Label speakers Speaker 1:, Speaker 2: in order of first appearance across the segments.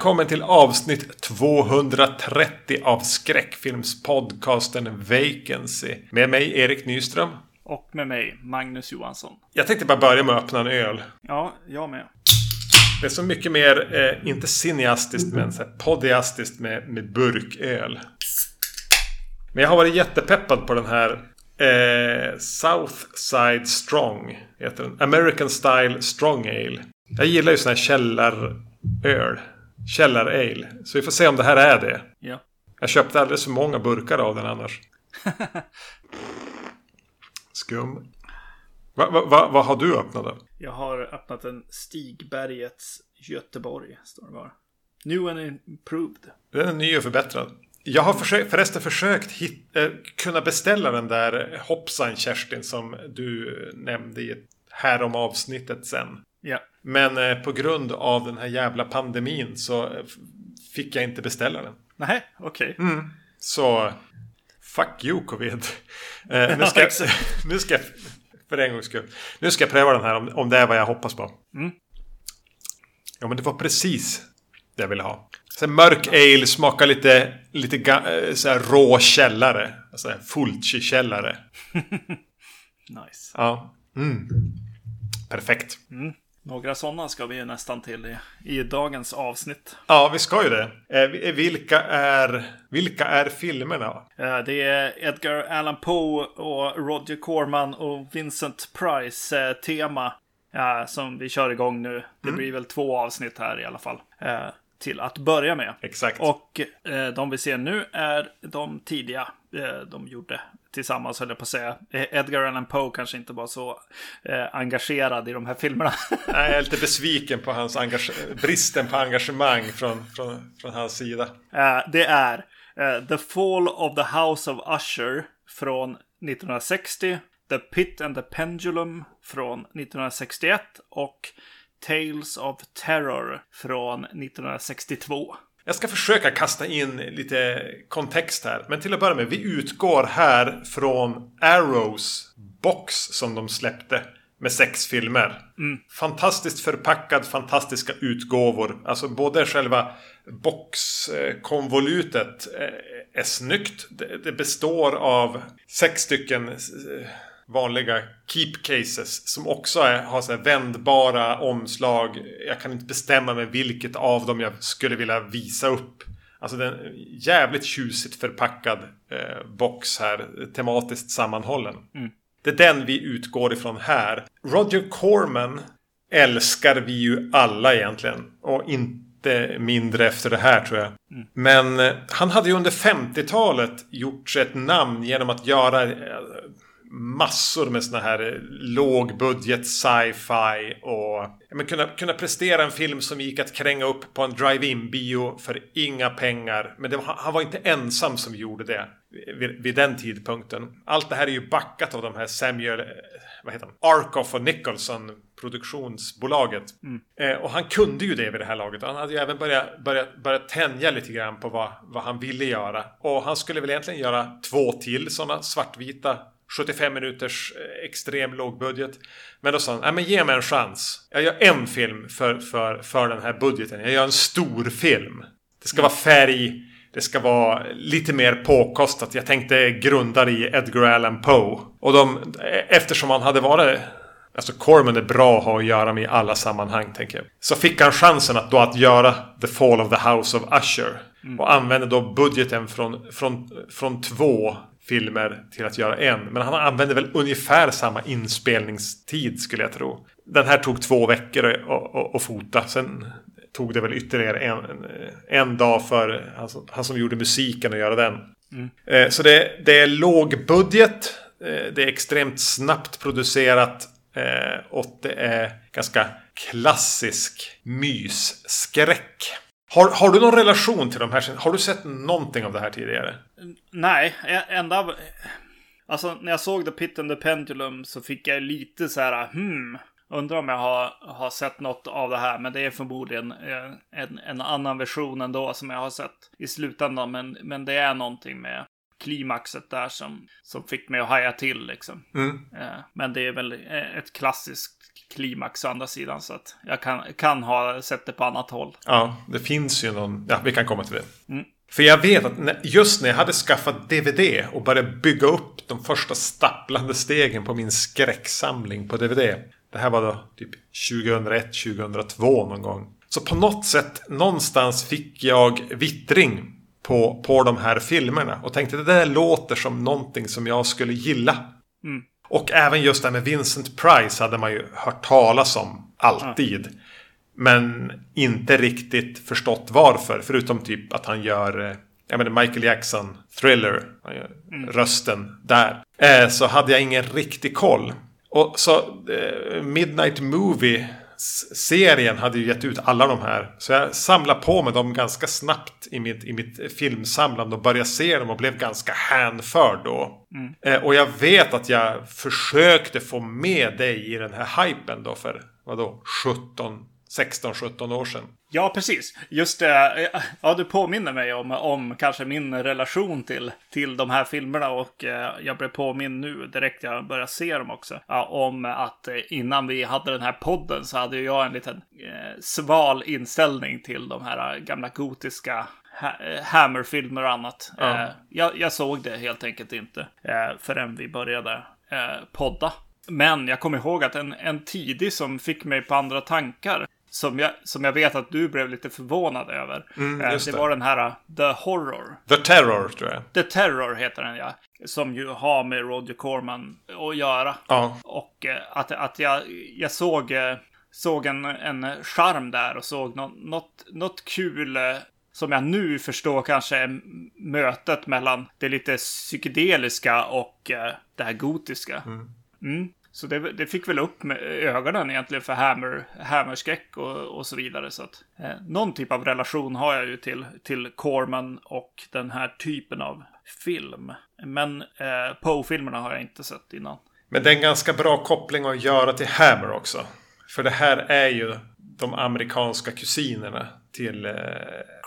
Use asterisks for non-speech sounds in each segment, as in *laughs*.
Speaker 1: Välkommen till avsnitt 230 av skräckfilmspodcasten Vacancy. Med mig Erik Nyström.
Speaker 2: Och med mig, Magnus Johansson.
Speaker 1: Jag tänkte bara börja med att öppna en öl.
Speaker 2: Ja, jag med.
Speaker 1: Det är så mycket mer, eh, inte cineastiskt, men så podiastiskt med, med burköl. Men jag har varit jättepeppad på den här eh, Southside Strong. Heter den. American Style Strong Ale. Jag gillar ju sån här källaröl. Källarale. Så vi får se om det här är det.
Speaker 2: Ja.
Speaker 1: Jag köpte alldeles för många burkar av den annars. *laughs* Skum. Vad va, va, va har du öppnat då?
Speaker 2: Jag har öppnat en Stigbergets Göteborg, står det bara. New and improved.
Speaker 1: Den är ny och förbättrad. Jag har försökt, förresten försökt hit, eh, kunna beställa den där hoppsan Kerstin som du nämnde i ett här om avsnittet sen.
Speaker 2: Ja.
Speaker 1: Men eh, på grund av den här jävla pandemin så eh, fick jag inte beställa den.
Speaker 2: Nej, okej.
Speaker 1: Mm. Så fuck you covid. Eh, nu, *laughs* ska, nu ska jag, för en gångs skull. Nu ska jag pröva den här om, om det är vad jag hoppas på.
Speaker 2: Mm.
Speaker 1: Ja men det var precis det jag ville ha. Sen mörk ale smakar lite, lite eh, så här rå källare. Alltså Fulci-källare. *laughs*
Speaker 2: Nice.
Speaker 1: Ja. Mm. Perfekt.
Speaker 2: Några sådana ska vi ju nästan till i, i dagens avsnitt.
Speaker 1: Ja, vi ska ju det. Eh, vilka, är, vilka är filmerna?
Speaker 2: Eh, Det är Edgar Allan Poe och Roger Corman och Vincent Price eh, eh, som vi kör igång nu. Det blir väl två avsnitt här i alla fall. eh, Till att börja med.
Speaker 1: Exakt.
Speaker 2: Och eh, de vi ser nu är de tidiga eh, de gjorde tillsammans, höll jag på att säga. Edgar Allan Poe kanske inte var så eh, engagerad i de här filmerna. *laughs*
Speaker 1: Nej, jag är lite besviken på hans bristen på engagemang från, från, från hans sida.
Speaker 2: Eh, det är eh, The Fall of the House of Usher från 1960. The Pit and the Pendulum från 1961. Och Tales of Terror från 1962.
Speaker 1: Jag ska försöka kasta in lite kontext här. Men till att börja med, vi utgår här från Arrows box som de släppte. Med sex filmer. Fantastiskt förpackad, fantastiska utgåvor. Alltså både själva boxkonvolutet eh, är snyggt. Det, det består av sex stycken eh, vanliga keep cases som också är, har så vändbara omslag. Jag kan inte bestämma mig vilket av dem jag skulle vilja visa upp. Alltså den jävligt tjusigt förpackad eh, box här, tematiskt sammanhållen. Det är den vi utgår ifrån här. Roger Corman älskar vi ju alla egentligen. Och inte mindre efter det här tror jag. Men eh, han hade ju under 50-talet gjort sig ett namn genom att göra eh, massor med såna här eh, lågbudget sci-fi och ja, men kunna, kunna prestera en film som gick att kränga upp på en drive-in bio för inga pengar. Men var, han var inte ensam som gjorde det vid, vid den tidpunkten. Allt det här är ju backat av de här Samuel, eh, vad heter han? Arkoff och Nicholson produktionsbolaget. Eh, och han kunde ju det vid det här laget. Han hade ju även börjat, börjat, börjat tänja lite grann på vad, vad han ville göra. Och han skulle väl egentligen göra två till sådana svartvita 75 minuters eh, extrem lågbudget. Men då sa han, nej men ge mig en chans. Jag gör en film för, för, för den här budgeten. Jag gör en stor film. Det ska vara färg. Det ska vara lite mer påkostat. Jag tänkte grunda det i Edgar Allan Poe. Och de, eftersom han hade varit Alltså Corman är bra att ha att göra med i alla sammanhang tänker jag. Så fick han chansen att då att göra The Fall of the House of Usher. Och använde då budgeten från, från, från två filmer till att göra en. Men han använde väl ungefär samma inspelningstid skulle jag tro. Den här tog två veckor att- fota. Sen tog det väl ytterligare en, en, en dag för han som, han som gjorde musiken att göra den. Eh, Så det, det är låg budget. eh, Det är extremt snabbt producerat. eh, Och det är ganska klassisk mysskräck. Har, har du någon relation till de här? Har du sett någonting av det här tidigare?
Speaker 2: Nej, enda... Alltså när jag såg The Pit and the Pendulum så fick jag lite så här, hmm. Undrar om jag har, har sett något av det här, men det är förmodligen en, en annan version ändå som jag har sett i slutändan. Men, men det är någonting med klimaxet där som, som fick mig att haja till liksom.
Speaker 1: Mm.
Speaker 2: Men det är väl ett klassiskt klimax å andra sidan. Så att jag kan, kan ha sett det på annat håll.
Speaker 1: Ja, det finns ju någon... Ja, vi kan komma till det. Mm. För jag vet att just när jag hade skaffat DVD och började bygga upp de första stapplande stegen på min skräcksamling på DVD. Det här var då typ 2001, 2002 någon gång. Så på något sätt, någonstans fick jag vittring på, på de här filmerna. Och tänkte det där låter som någonting som jag skulle gilla. Mm. Och även just det här med Vincent Price hade man ju hört talas om alltid. Mm. Men inte riktigt förstått varför. Förutom typ att han gör eh, jag menar Michael Jackson, Thriller, mm. rösten där. Eh, så hade jag ingen riktig koll. Och så eh, Midnight Movie serien hade ju gett ut alla de här. Så jag samlade på mig dem ganska snabbt i mitt, i mitt filmsamlande och började se dem och blev ganska hänförd då. Mm. Eh, och jag vet att jag försökte få med dig i den här hypen då för vadå 17 16-17 år sedan.
Speaker 2: Ja, precis. Just det. Ja, du påminner mig om, om kanske min relation till, till de här filmerna och eh, jag blev påminn nu direkt jag började se dem också. Ja, om att eh, innan vi hade den här podden så hade jag en liten eh, sval inställning till de här gamla gotiska eh, Hammer-filmer och annat. Eh, jag, jag, såg det helt enkelt inte eh, förrän vi började podda. Men jag kommer ihåg att en, en tidig som fick mig på andra tankar som jag, som jag vet att du blev lite förvånad över. Mm, eh, det, det, var den här uh, The Horror.
Speaker 1: The Terror tror jag.
Speaker 2: The Terror heter den ja. Som ju har med Roger Corman att göra.
Speaker 1: Ja.
Speaker 2: Och uh, att, att jag, jag såg, uh, såg en, en charm där och såg no, något, något kul som jag nu förstår kanske är mötet mellan det lite psykedeliska och det här gotiska. Mm. Mm. Så det, det, fick väl upp med ögonen egentligen för hammer, hammerskräck och, och så vidare. Så att, eh, någon typ av relation har jag ju till, till Corman och den här typen av film. Men eh, Poe-filmerna har jag inte sett innan.
Speaker 1: Men det är en ganska bra koppling att göra till Hammer också. För det här är ju de amerikanska kusinerna till eh,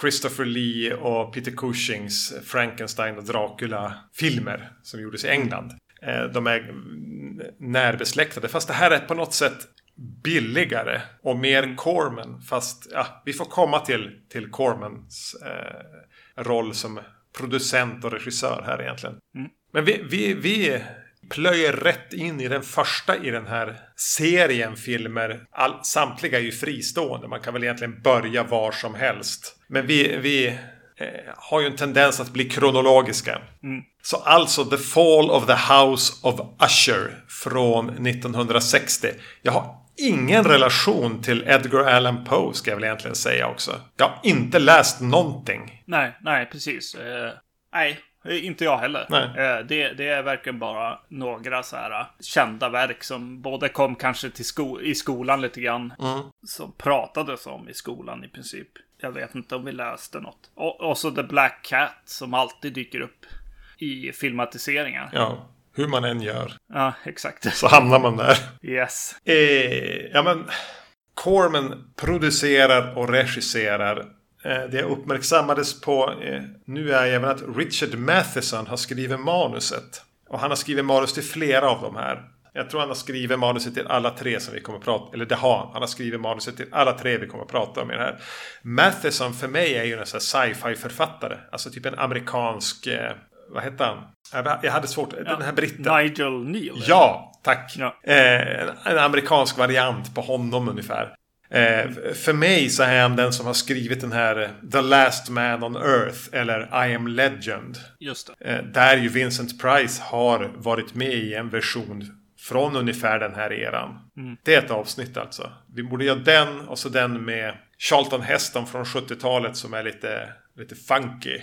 Speaker 1: Christopher Lee och Peter Cushings Frankenstein och Dracula-filmer som gjordes i England. Eh, de är närbesläktade. Fast det här är på något sätt billigare och mer Corman. Fast ja, vi får komma till, till Cormans eh, roll som producent och regissör här egentligen. Mm. Men vi, vi, vi plöjer rätt in i den första i den här serien filmer. All, samtliga är ju fristående. Man kan väl egentligen börja var som helst. Men vi, vi har ju en tendens att bli kronologiska. Mm. Så alltså The Fall of the House of Usher från 1960. Jag har ingen relation till Edgar Allan Poe ska jag väl egentligen säga också. Jag har inte läst någonting.
Speaker 2: Nej, nej precis. Uh, nej, inte jag heller.
Speaker 1: Uh,
Speaker 2: det, det, är verkligen bara några så här kända verk som både kom kanske till sko i skolan lite grann. Mm. Som pratades om i skolan i princip. Jag vet inte om vi läste något. Och, och så The Black Cat som alltid dyker upp i filmatiseringar.
Speaker 1: Ja, hur man än gör.
Speaker 2: Ja, exakt.
Speaker 1: Så hamnar man där.
Speaker 2: Yes.
Speaker 1: Eh, ja, men Corman producerar och regisserar. Eh, det uppmärksammades på, eh, nu är även att Richard Matheson har skrivit manuset. Och han har skrivit manus till flera av de här. Jag tror han har skrivit manuset till alla tre som vi kommer att prata Eller det har han. Han har skrivit manuset till alla tre vi kommer att prata om i det här. Matheson för mig är ju en sån här sci-fi författare. Alltså typ en amerikansk... Eh, vad heter han? Jag hade svårt. Ja, den här britten.
Speaker 2: Nigel Neal.
Speaker 1: Ja, tack. Ja. Eh, en amerikansk variant på honom ungefär. Eh, för mig så är han den som har skrivit den här eh, The Last Man on Earth eller I am Legend.
Speaker 2: Just.
Speaker 1: Eh, där ju Vincent Price har varit med i en version från ungefär den här eran. Mm. Det är ett avsnitt alltså. Vi borde göra den och så den med Charlton Heston från 70-talet som är lite, lite funky.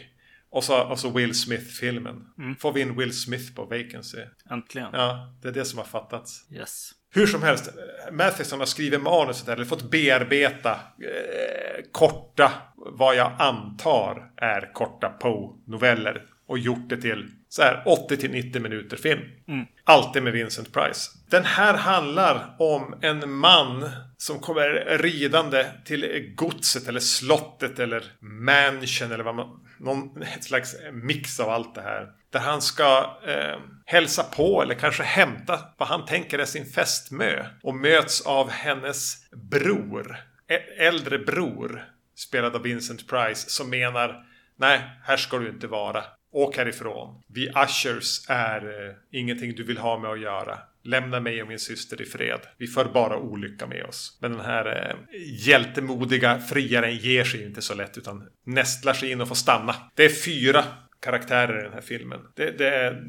Speaker 1: Och så, och så Will Smith-filmen. Mm. Får vi in Will Smith på Vacancy.
Speaker 2: Äntligen.
Speaker 1: Ja, det är det som har fattats.
Speaker 2: Yes.
Speaker 1: Hur som helst, Matheson har skrivit manuset eller fått bearbeta eh, korta, vad jag antar är korta Poe-noveller. Och gjort det till så här 80 90 minuter film. Mm. Alltid med Vincent Price. Den här handlar om en man som kommer ridande till godset eller slottet eller mansion eller vad man... Någon slags mix av allt det här. Där han ska eh, hälsa på eller kanske hämta vad han tänker är sin fästmö. Och möts av hennes bror. Äldre bror. Spelad av Vincent Price. Som menar Nej, här ska du inte vara. Åk härifrån. Vi ushers är eh, ingenting du vill ha med att göra. Lämna mig och min syster i fred. Vi för bara olycka med oss. Men den här eh, hjältemodiga friaren ger sig inte så lätt utan nästlar sig in och får stanna. Det är fyra karaktärer i den här filmen. Det, det är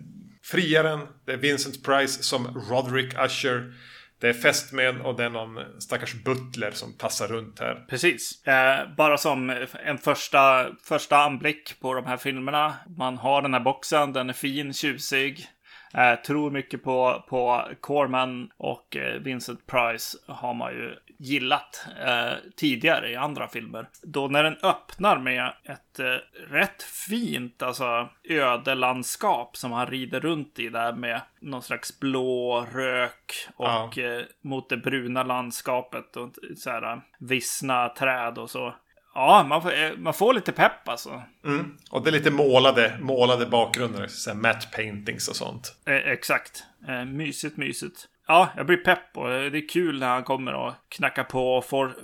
Speaker 1: friaren, det är Vincent Price som Roderick Usher. Det är fästmön och det är någon stackars butler som tassar runt här.
Speaker 2: Precis. Eh, bara som en första, första anblick på de här filmerna. Man har den här boxen, den är fin, tjusig. Eh, tror mycket på, på Corman och eh, Vincent Price har man ju gillat eh, tidigare i andra filmer. Då när den öppnar med ett eh, rätt fint alltså, ödelandskap som han rider runt i där med någon slags blå rök och ja. eh, mot det bruna landskapet och så här vissna träd och så. Ja, man får, eh, man får lite pepp alltså.
Speaker 1: Mm. Och det är lite målade, målade bakgrunder. Så matte paintings och sånt.
Speaker 2: Eh, exakt. Eh, mysigt, mysigt. Ja, jag blir pepp och det är kul när han kommer och knackar på och for,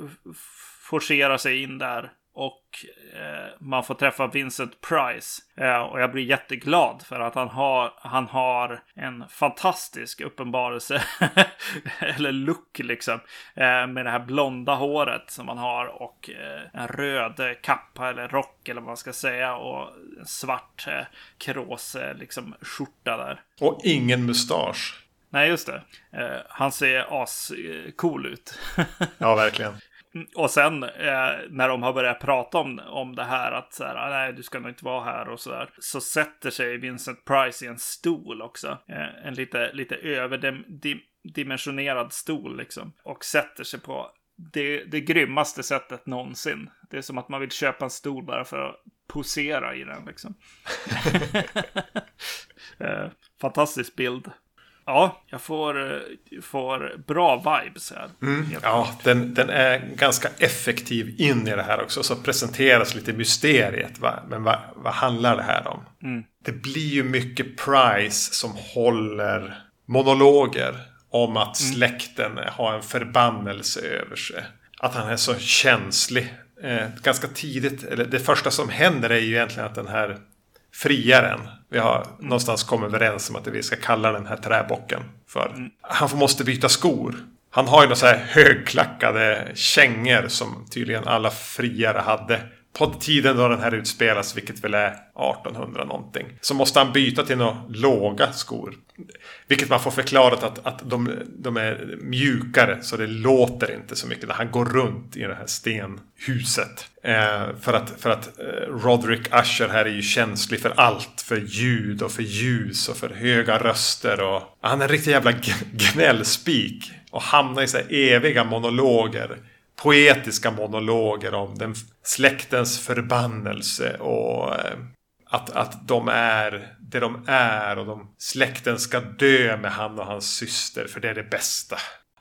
Speaker 2: forcerar sig in där. Och eh, man får träffa Vincent Price. Eh, och jag blir jätteglad för att han har, han har en fantastisk uppenbarelse. *laughs* eller look liksom. Eh, med det här blonda håret som han har. Och eh, en röd kappa eller rock eller vad man ska säga. Och en svart eh, kråse liksom skjorta där.
Speaker 1: Och ingen mustasch.
Speaker 2: Nej, just det. Eh, han ser as cool ut. *laughs*
Speaker 1: ja, verkligen.
Speaker 2: Mm, och sen eh, när de har börjat prata om, om det här att så här, ah, nej du ska nog inte vara här och så där. Så sätter sig Vincent Price i en stol också. Eh, en lite, lite överdimensionerad stol liksom. Och sätter sig på det, det grymmaste sättet någonsin. Det är som att man vill köpa en stol bara för att posera i den liksom. *laughs* eh, fantastisk bild. Ja, jag får, eh, får bra vibes här.
Speaker 1: Mm, ja, den, den är ganska effektiv in i det här också. Så presenteras lite mysteriet. Va? Men vad, vad handlar det här om? Mm. Det blir ju mycket Price som håller monologer om att mm. släkten mm. har en förbannelse över sig. Att han är så känslig. Eh, ganska tidigt, eller det första som händer är ju egentligen att den här friaren. Vi har någonstans kommit överens om att vi ska kalla den här träbocken för. Mm. Han måste byta skor. Han har ju några så här högklackade kängor som tydligen alla friare hade på tiden då den här utspelas, vilket väl är 1800 någonting, så måste han byta till några låga skor. Vilket man får förklarat att, att de, de är mjukare, så det låter inte så mycket när han går runt i det här stenhuset. Eh, för att, för att eh, Roderick Usher här är ju känslig för allt. För ljud och för ljus och för höga röster. Och, han är en riktig jävla gnällspik. Och hamnar i så här eviga monologer poetiska monologer om den släktens förbannelse och eh, att, att de är det de är och de, släkten ska dö med han och hans syster för det är det bästa.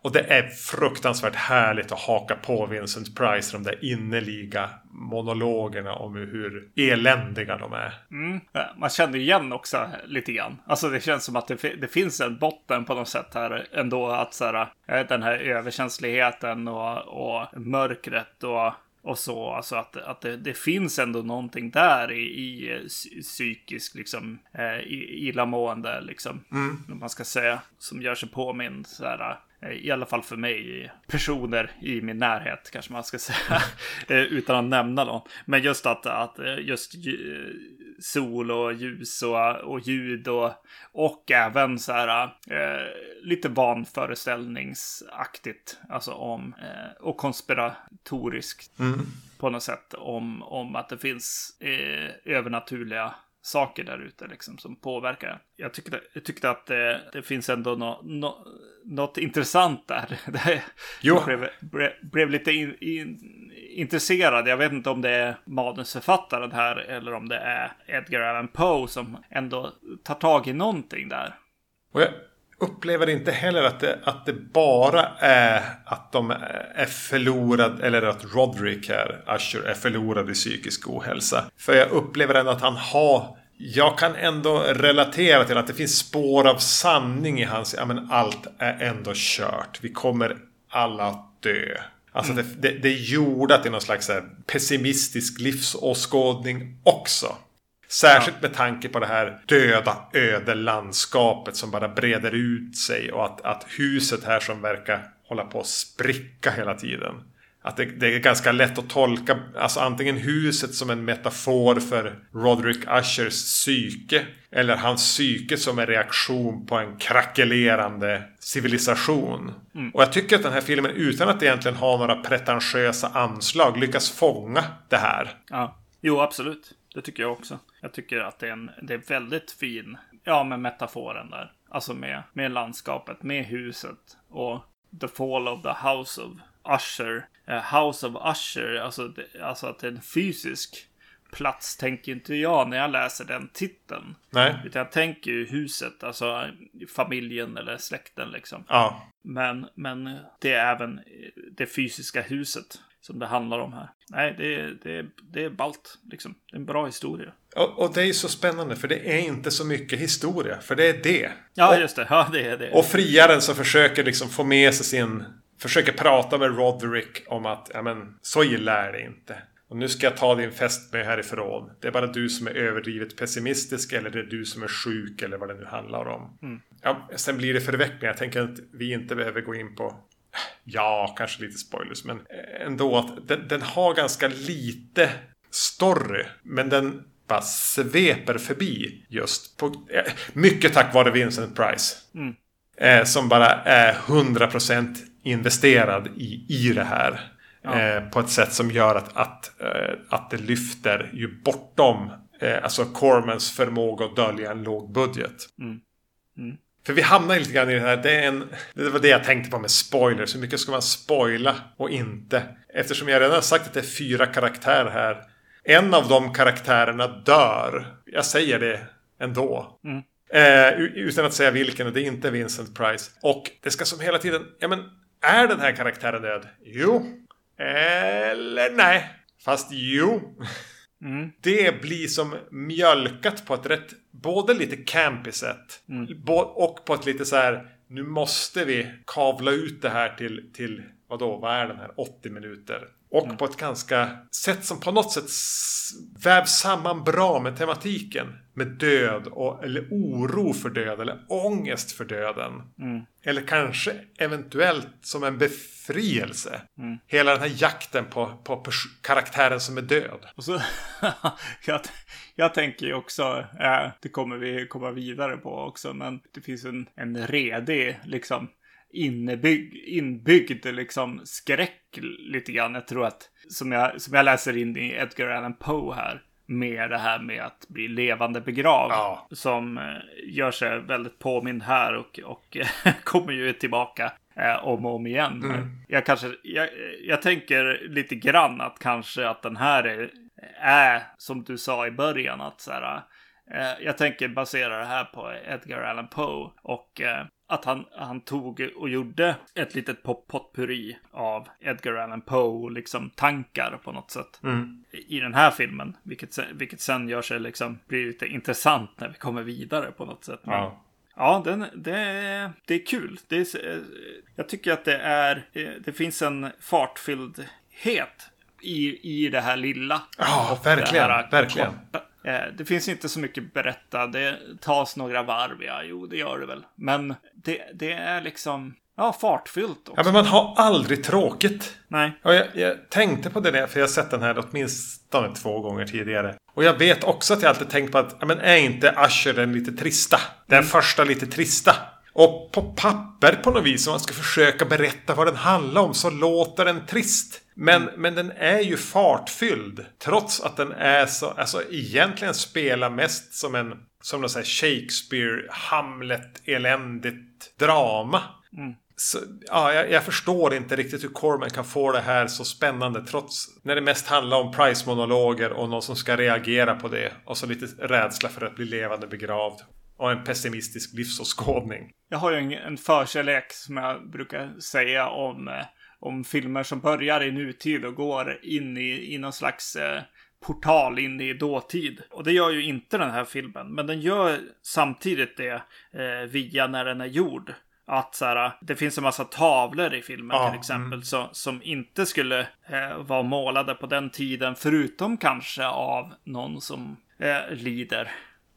Speaker 1: Och det är fruktansvärt härligt att haka på Vincent Price de där innerliga monologerna om hur eländiga de är.
Speaker 2: Mm. Man känner igen också lite grann. Alltså det känns som att det, det finns en botten på något sätt här ändå. Att så här, eh, den här överkänsligheten och, och mörkret och och så. Alltså att, att det, det, finns ändå någonting där i, i psykisk liksom eh, illamående liksom. Mm. Man ska säga. Som gör sig påmind så här. Eh, I alla fall för mig, personer i min närhet kanske man ska *laughs* säga. Eh, utan att nämna någon. Men just att, att eh, just sol och ljus och, och ljud och, och även så här eh, lite vanföreställningsaktigt. Alltså om, eh, och konspiratoriskt mm. på något sätt om, om att det finns eh, övernaturliga saker där ute liksom, som påverkar. Jag tyckte, jag tyckte att det, det finns ändå no, no, något intressant där. *laughs* jag blev, blev, blev, lite in, in, intresserad. Jag vet inte om det är manusförfattaren här eller om det är Edgar Allan Poe som ändå tar tag i någonting där.
Speaker 1: Och jag upplever inte heller att det, att det bara är att de är förlorade eller att Roderick här, Usher, är förlorad i psykisk ohälsa. För jag upplever ändå att han har jag kan ändå relatera till att det finns spår av sanning i hans... Ja, men allt är ändå kört. Vi kommer alla att dö. Alltså mm. det, det, det är jordat i någon slags pessimistisk livsåskådning också. Särskilt med tanke på det här döda öde landskapet som bara breder ut sig och att, att huset här som verkar hålla på att spricka hela tiden. Att det, det, är ganska lätt att tolka alltså antingen huset som en metafor för Roderick Ushers psyke. Eller hans psyke som en reaktion på en krackelerande civilisation. Mm. Och jag tycker att den här filmen utan att egentligen ha några pretentiösa anslag lyckas fånga det här.
Speaker 2: Ja, jo absolut. Det tycker jag också. Jag tycker att det är en det är väldigt fin, ja med metaforen där. Alltså med, med landskapet, med huset och The Fall of the House of Usher. Uh, House of Usher, alltså, det, alltså att det är en fysisk plats tänker inte jag när jag läser den titeln.
Speaker 1: Nej.
Speaker 2: Utan jag tänker ju huset, alltså familjen eller släkten liksom.
Speaker 1: Ja.
Speaker 2: Men, men det är även det fysiska huset som det handlar om här. Nej, det, det, det är balt liksom. Det är en bra historia.
Speaker 1: Och, och, det är så spännande för det är inte så mycket historia. För det är det.
Speaker 2: Ja,
Speaker 1: och,
Speaker 2: just det. Ja, det är det.
Speaker 1: Och friaren som försöker liksom få med sig sin... Försöker prata med Roderick om att ja, men, så illa är det inte. Och nu ska jag ta din fest med härifrån. Det är bara du som är överdrivet pessimistisk eller det är du som är sjuk eller vad det nu handlar om. Mm. Ja, sen blir det förvecklingar. Jag tänker att vi inte behöver gå in på Ja, kanske lite spoilers, men ändå att den, den har ganska lite story. Men den bara sveper förbi just. På, eh, mycket tack vare Vincent Price. Mm. Eh, som bara är 100% investerad i, i det här. Ja. Eh, på ett sätt som gör att, att, eh, att det lyfter ju bortom eh, alltså Cormans förmåga att dölja en låg budget. Mm. Mm. För vi hamnar lite grann i det här. Det, är en, det var det jag tänkte på med spoilers. Hur mycket ska man spoila och inte? Eftersom jag redan sagt att det är fyra karaktärer här. En av de karaktärerna dör. Jag säger det ändå. Mm. Eh, utan att säga vilken. Och det är inte Vincent Price. Och det ska som hela tiden. Ja men. Är den här karaktären död? Jo. Eller nej. Fast jo. *laughs* Mm. Det blir som mjölkat på ett rätt, både lite campy sätt mm. och på ett lite så här, nu måste vi kavla ut det här till, till vadå, vad är den här, 80 minuter. Och mm. på ett ganska sätt som på något sätt vävs samman bra med tematiken. Med död och, eller oro för död eller ångest för döden. Mm. Eller kanske eventuellt som en befrielse. Mm. Hela den här jakten på, på karaktären som är död.
Speaker 2: Och så, *laughs* jag, jag tänker ju också, äh, det kommer vi komma vidare på också, men det finns en, en redig liksom inbyggd, inbyggd liksom skräck lite grann. Jag tror att som jag, som jag läser in i Edgar Allan Poe här med det här med att bli levande begravd. Ja. Som eh, gör sig väldigt påmind här och, och *laughs* kommer ju tillbaka eh, om och om igen. Mm. Jag, kanske, jag, jag tänker lite grann att kanske att den här är, är som du sa i början, att så här, eh, jag tänker basera det här på Edgar Allan Poe och att han, han tog och gjorde ett litet potpurri av Edgar Allan Poe, liksom tankar på något sätt. Mm. I den här filmen, vilket, vilket sen gör sig liksom, blir lite intressant när vi kommer vidare på något sätt. Ja. Ja, den, det, det är kul. Det är, jag tycker att det är, det finns en fartfylldhet i, i det här lilla.
Speaker 1: Ja, verkligen. verkligen.
Speaker 2: Eh, det finns inte så mycket berätta. Det tas några varv, ja, jo, det gör det väl. Men det, det är liksom, ja, fartfyllt också.
Speaker 1: Ja, men man har aldrig tråkigt.
Speaker 2: Nej.
Speaker 1: Och jag, jag tänkte på det där, för jag har sett den här åtminstone två gånger tidigare. Och jag vet också att jag alltid tänkt på att, ja, men är inte Usher den lite trista? Den mm. första lite trista. Och på papper på något vis, om man ska försöka berätta vad den handlar om, så låter den trist. Men, mm. men den är ju fartfylld. Trots att den är så, alltså egentligen spelar mest som en, som någon Shakespeare, Hamlet-eländigt drama. Mm. Så, ja, jag, jag, förstår inte riktigt hur Corman kan få det här så spännande trots när det mest handlar om Price-monologer och någon som ska reagera på det. Och så lite rädsla för att bli levande begravd. Och en pessimistisk livsåskådning.
Speaker 2: Jag har ju en, en förkärlek som jag brukar säga om, eh, om filmer som börjar i nutid och går in i, i någon slags eh, portal in i dåtid. Och det gör ju inte den här filmen. Men den gör samtidigt det eh, via när den är gjord. Att så här, det finns en massa tavlor i filmen
Speaker 1: Ja,
Speaker 2: till exempel så, som inte skulle eh, vara målade på den tiden. Förutom kanske av någon som eh, lider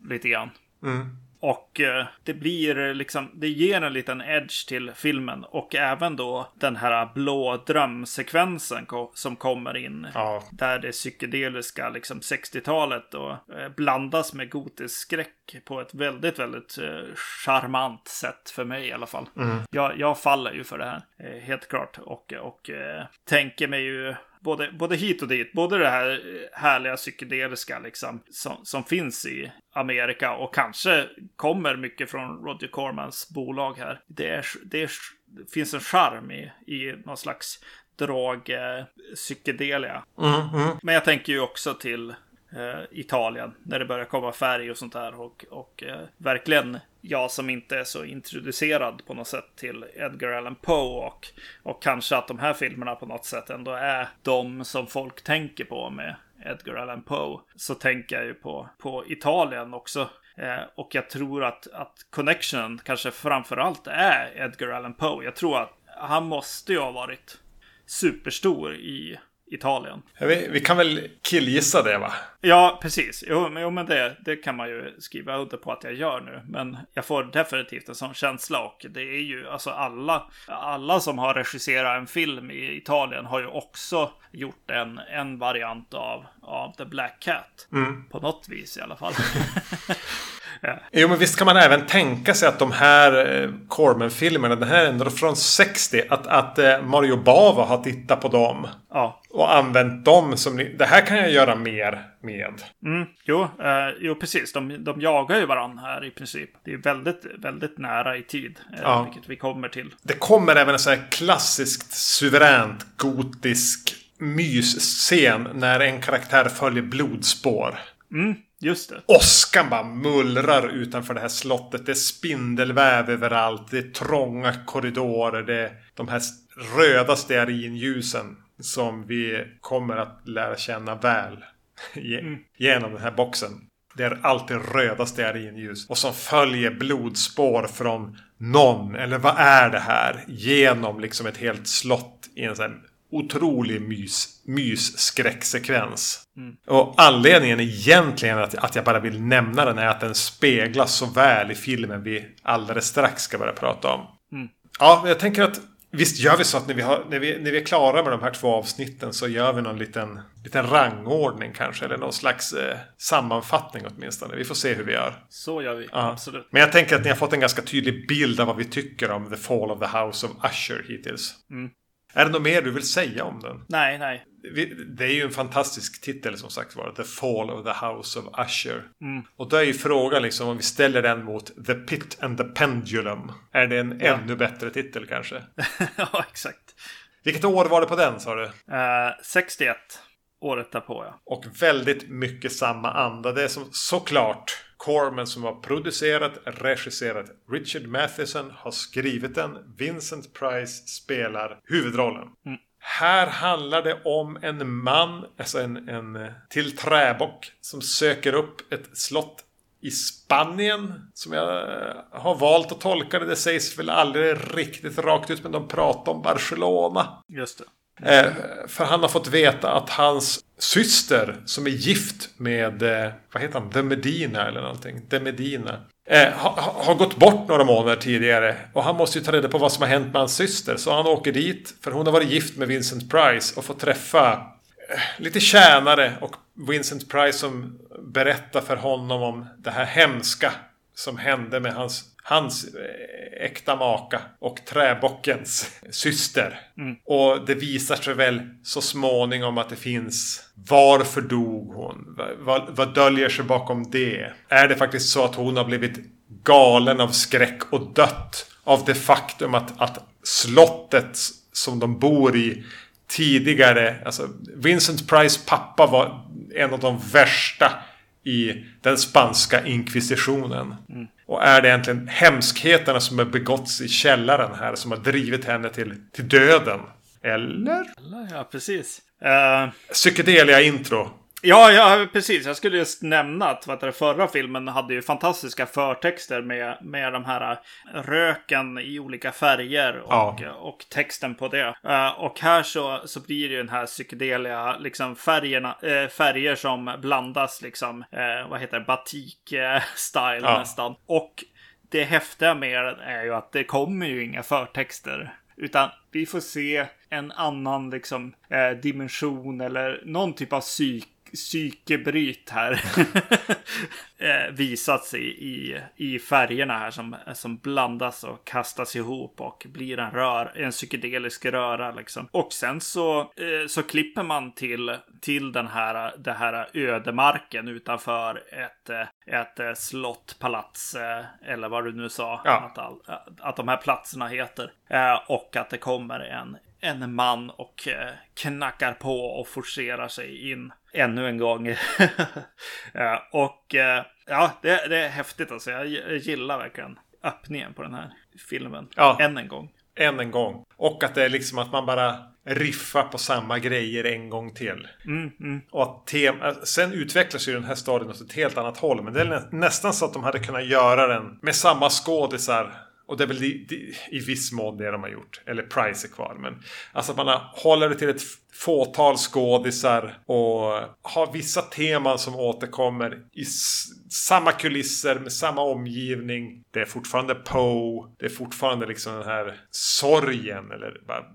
Speaker 2: lite grann.
Speaker 1: Mm.
Speaker 2: Och eh, det blir liksom, det ger en liten edge till filmen. Och även då den här blå drömsekvensen som kommer in.
Speaker 1: Ja.
Speaker 2: Där det psykedeliska liksom 60-talet och eh, blandas med gotisk skräck på ett väldigt, väldigt eh, charmant sätt för mig i alla fall. Jag, jag faller ju för det här, helt klart. Och, och tänker mig ju både, både hit och dit. Både det här härliga psykedeliska liksom som, som finns i Amerika och kanske kommer mycket från Roger Cormans bolag här. Det, är, det, är, det finns en charm i, i någon slags drog eh, psykedelia.
Speaker 1: Mm, mm.
Speaker 2: Men jag tänker ju också till Eh, Italien när det börjar komma färg och sånt där. Och, och eh, verkligen jag som inte är så introducerad på något sätt till Edgar Allan Poe och, och kanske att de här filmerna på något sätt ändå är de som folk tänker på med Edgar Allan Poe. Så tänker jag ju på, på Italien också. Eh, och jag tror att, att Connection kanske framförallt är Edgar Allan Poe. Jag tror att han måste ju ha varit superstor i Italien.
Speaker 1: Ja, Vi, vi kan väl killgissa det va?
Speaker 2: Ja, precis. Jo, men, jo, men det, det kan man ju skriva under på att jag gör nu. Men jag får definitivt en sån känsla och det är ju alltså alla, alla som har regisserat en film i Italien har ju också gjort en, en variant av, av The Black Cat. På något vis i alla fall. *laughs*
Speaker 1: Jo, men visst kan man även tänka sig att de här eh, Corman-filmerna, den här är ändå från 60, att, att eh, Mario Bava har tittat på dem.
Speaker 2: ja.
Speaker 1: Och använt dem som... ni- Det här kan jag göra mer med.
Speaker 2: Mm, jo, eh, jo, precis. De, de jagar ju varandra här i princip. Det är väldigt, väldigt nära i tid. Eh,
Speaker 1: Ja.
Speaker 2: Vilket vi kommer till.
Speaker 1: Det kommer även en sån här klassiskt suveränt gotisk mysscen när en karaktär följer blodspår.
Speaker 2: Mm, just det.
Speaker 1: Åskan bara mullrar utanför det här slottet. Det är spindelväv överallt. Det är trånga korridorer. Det är de här röda stearinljusen som vi kommer att lära känna väl ge- genom den här boxen. Det är alltid röda stearinljus och som följer blodspår från någon, eller vad är det här? Genom liksom ett helt slott i en sån här otrolig mys, mysskräcksekvens. Och anledningen egentligen att, att jag bara vill nämna den är att den speglas så väl i filmen vi alldeles strax ska börja prata om. Ja, men jag tänker att visst gör vi så att när vi, har, när, vi, när vi är klara med de här två avsnitten så gör vi någon liten, liten rangordning kanske. Eller någon slags eh, sammanfattning åtminstone. Vi får se hur vi gör.
Speaker 2: Så gör vi.
Speaker 1: Ja.
Speaker 2: Absolut.
Speaker 1: Men jag tänker att ni har fått en ganska tydlig bild av vad vi tycker om The Fall of the House of Usher hittills.
Speaker 2: Mm.
Speaker 1: Är det något mer du vill säga om den?
Speaker 2: Nej, nej.
Speaker 1: Det är ju en fantastisk titel som sagt var. The Fall of the House of Usher.
Speaker 2: Mm.
Speaker 1: Och då är ju frågan liksom om vi ställer den mot The Pit and the Pendulum. Är det en
Speaker 2: Ja.
Speaker 1: ännu bättre titel kanske? *laughs*
Speaker 2: ja, exakt.
Speaker 1: Vilket år var det på den sa du?
Speaker 2: Eh, 61. Året därpå, ja.
Speaker 1: Och väldigt mycket samma anda. Det är som såklart Corman som har producerat, regisserat. Richard Matheson har skrivit den. Vincent Price spelar huvudrollen. Här handlar det om en man, alltså en, en till träbock, som söker upp ett slott i Spanien. Som jag eh, har valt att tolka det. Det sägs väl aldrig riktigt rakt ut, men de pratar om Barcelona.
Speaker 2: Just det.
Speaker 1: Eh, för han har fått veta att hans syster som är gift med, eh, vad heter han, The Medina eller någonting. The Medina. Eh, har ha, har gått bort några månader tidigare. Och han måste ju ta reda på vad som har hänt med hans syster. Så han åker dit. För hon har varit gift med Vincent Price och får träffa eh, lite tjänare. Och Vincent Price som berättar för honom om det här hemska som hände med hans, hans eh, äkta maka och träbockens syster. Och det visar sig väl så småningom att det finns varför dog hon? Vad, vad, döljer sig bakom det? Är det faktiskt så att hon har blivit galen av skräck och dött av det faktum att, att slottet som de bor i tidigare, alltså Vincent Price pappa var en av de värsta i den spanska inkvisitionen. Och är det egentligen hemskheterna som har begåtts i källaren här som har drivit henne till, till döden? Eller?
Speaker 2: Ja, precis. Eh,
Speaker 1: Psykedelia intro.
Speaker 2: Ja, ja, precis. Jag skulle just nämna att vad det, förra filmen hade ju fantastiska förtexter med, med de här äh, röken i olika färger och,
Speaker 1: Ja.
Speaker 2: och texten på det. Eh, och här så, så blir det ju den här psykedeliga liksom färgerna, eh, färger som blandas liksom, eh, vad heter det, batik-style
Speaker 1: Ja.
Speaker 2: nästan. Och det häftiga med den är ju att det kommer ju inga förtexter. Utan vi får se en annan liksom eh, dimension eller någon typ av psyk psykebryt här *laughs* eh, visats i, i, i färgerna här som, som blandas och kastas ihop och blir en rör, en psykedelisk röra liksom. Och sen så, eh, så klipper man till, till den här, det här ödemarken utanför ett, eh, ett slott, palats eller vad du nu sa
Speaker 1: Ja.
Speaker 2: att, all, att de här platserna heter. Och att det kommer en, en man och eh, knackar på och forcerar sig in ännu en gång. *laughs* eh, och eh, ja, det, det är häftigt alltså. Jag, gillar verkligen öppningen på den här filmen.
Speaker 1: Ja.
Speaker 2: Än en gång.
Speaker 1: Än en gång. Och att det är liksom att man bara riffar på samma grejer en gång till.
Speaker 2: Mm, mm.
Speaker 1: Och att tem- sen utvecklas ju den här storyn åt ett helt annat håll. Men det är nä- nästan så att de hade kunnat göra den med samma skådisar. Och det är väl i, i, viss mån det de har gjort. Eller Price är kvar. Men alltså att man håller det till ett fåtal skådisar. Och har vissa teman som återkommer i samma kulisser med samma omgivning. Det är fortfarande Poe. Det är fortfarande liksom den här sorgen. Eller bara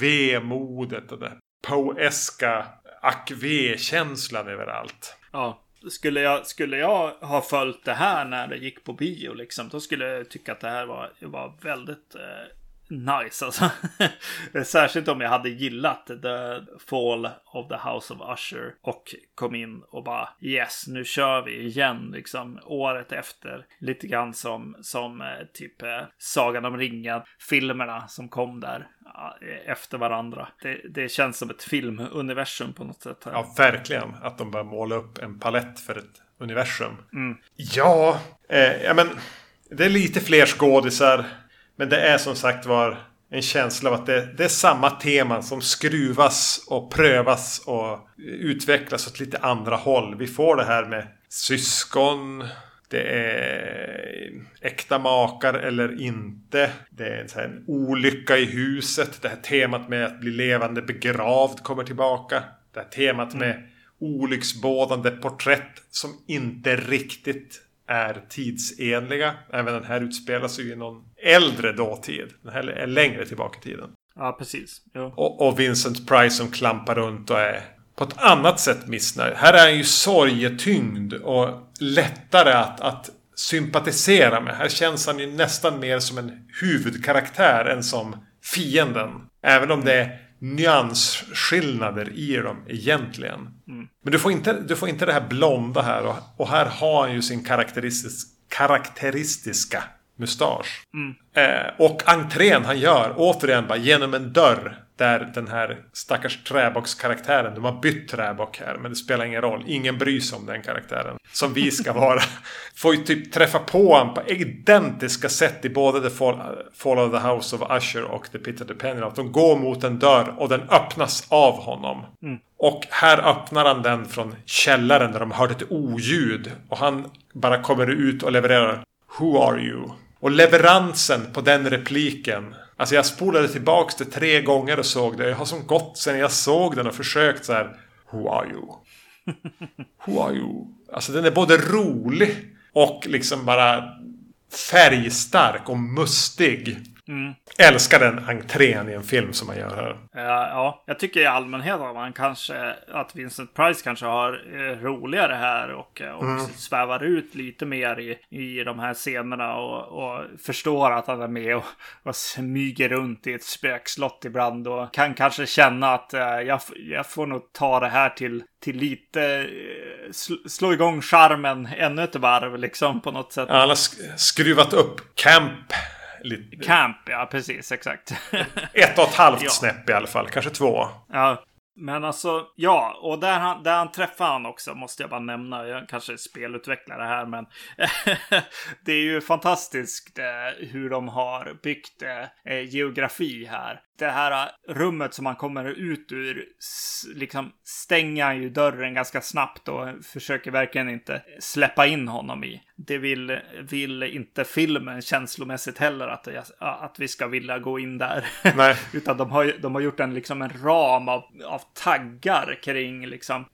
Speaker 1: vemodet och det Poeska ack känslan överallt.
Speaker 2: Ja. Skulle jag, skulle jag ha följt det här när det gick på bio liksom, då skulle jag tycka att det här var, var väldigt eh, nice alltså. *laughs* Särskilt om jag hade gillat The Fall of the House of Usher och kom in och bara yes, nu kör vi igen liksom året efter. Lite grann som, som eh, typ eh, Sagan om ringen-filmerna som kom där ja, efter varandra. Det, det känns som ett filmuniversum på något sätt. Här.
Speaker 1: Ja, verkligen. Att de bara målar upp en palett för ett universum. Ja, eh, ja, men det är lite fler skådisar. Men det är som sagt var en känsla av att det, det är samma teman som skruvas och prövas och utvecklas åt lite andra håll. Vi får det här med syskon. Det är äkta makar eller inte. Det är en, så här, olycka i huset. Det här temat med att bli levande begravd kommer tillbaka. Det här temat med olycksbådande porträtt som inte riktigt är tidsenliga. Även den här utspelar sig i någon äldre dåtid. Den här är längre tillbaka i tiden.
Speaker 2: Ja, precis. Jo.
Speaker 1: Och, och Vincent Price som klampar runt och är på ett annat sätt missnöjd. Här är han ju sorgetyngd och lättare att, att sympatisera med. Här känns han ju nästan mer som en huvudkaraktär än som fienden. Även om det är nyansskillnader i dem egentligen. Men du får, inte, du får inte det här blonda här. Och, och här har han ju sin karaktäristisk, karaktäristiska mustasch. Eh, och entrén han gör, återigen bara genom en dörr. Där den här stackars träbockskaraktären, de har bytt träbock här. Men det spelar ingen roll, ingen bryr sig om den karaktären. Som vi ska *laughs* vara. Får ju typ träffa på honom på identiska sätt i både The Fall, Fall of the House of Usher och The Pit of the Pennyloaf. De går mot en dörr och den öppnas av honom. Och här öppnar han den från källaren där de hörde ett oljud. Och han bara kommer ut och levererar Who are you? Och leveransen på den repliken. Alltså jag spolade tillbaks det tre gånger och såg det. Jag har som gått sen jag såg den och försökt så här. Who are you? *laughs* Who are you? Alltså den är både rolig och liksom bara färgstark och mustig. Älskar den entrén i en film som man gör här.
Speaker 2: Ja, ja, jag tycker i allmänhet att man kanske, att Vincent Price kanske har eh, roligare här och, eh, och svävar ut lite mer i, i de här scenerna och, och förstår att han är med och, och smyger runt i ett spökslott ibland och kan kanske känna att eh, jag, jag får nog ta det här till, till lite, sl- slå igång charmen ännu ett varv liksom på något sätt.
Speaker 1: Har sk- skruvat upp Camp lite.
Speaker 2: Camp, ja precis, exakt. *laughs*
Speaker 1: Ett och ett halvt
Speaker 2: Ja.
Speaker 1: snäpp i alla fall. Kanske två.
Speaker 2: Ja, men alltså, ja, och där han, där han träffar han också, måste jag bara nämna. Jag kanske är spelutvecklare här, men *laughs* det är ju fantastiskt eh, hur de har byggt eh, eh, geografi här. Det här rummet som han kommer ut ur, liksom stänger han ju dörren ganska snabbt och försöker verkligen inte släppa in honom i. Det vill, vill inte filmen känslomässigt heller att, att vi ska vilja gå in där. *laughs* Utan de har, de har gjort en, liksom en ram av, av taggar kring liksom,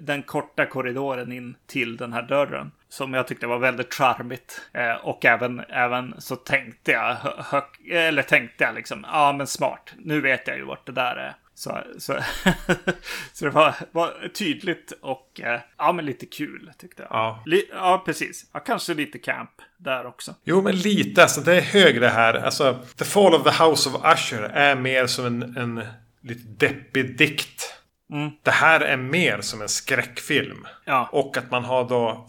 Speaker 2: den korta korridoren in till den här dörren som jag tyckte var väldigt charmigt. Eh, och även, även så tänkte jag, eller tänkte jag liksom, ja men smart, nu vet jag ju vart det där är. Så, så, *laughs* så det var, var tydligt och eh, ja, men lite kul tyckte jag. Ja, Li, ja precis. Ja, kanske lite camp där också.
Speaker 1: Jo, men lite. Alltså, det är högre här. Alltså, The Fall of the House of Usher är mer som en, en lite deppig dikt. Mm. Det här är mer som en skräckfilm. Ja. Och att man har då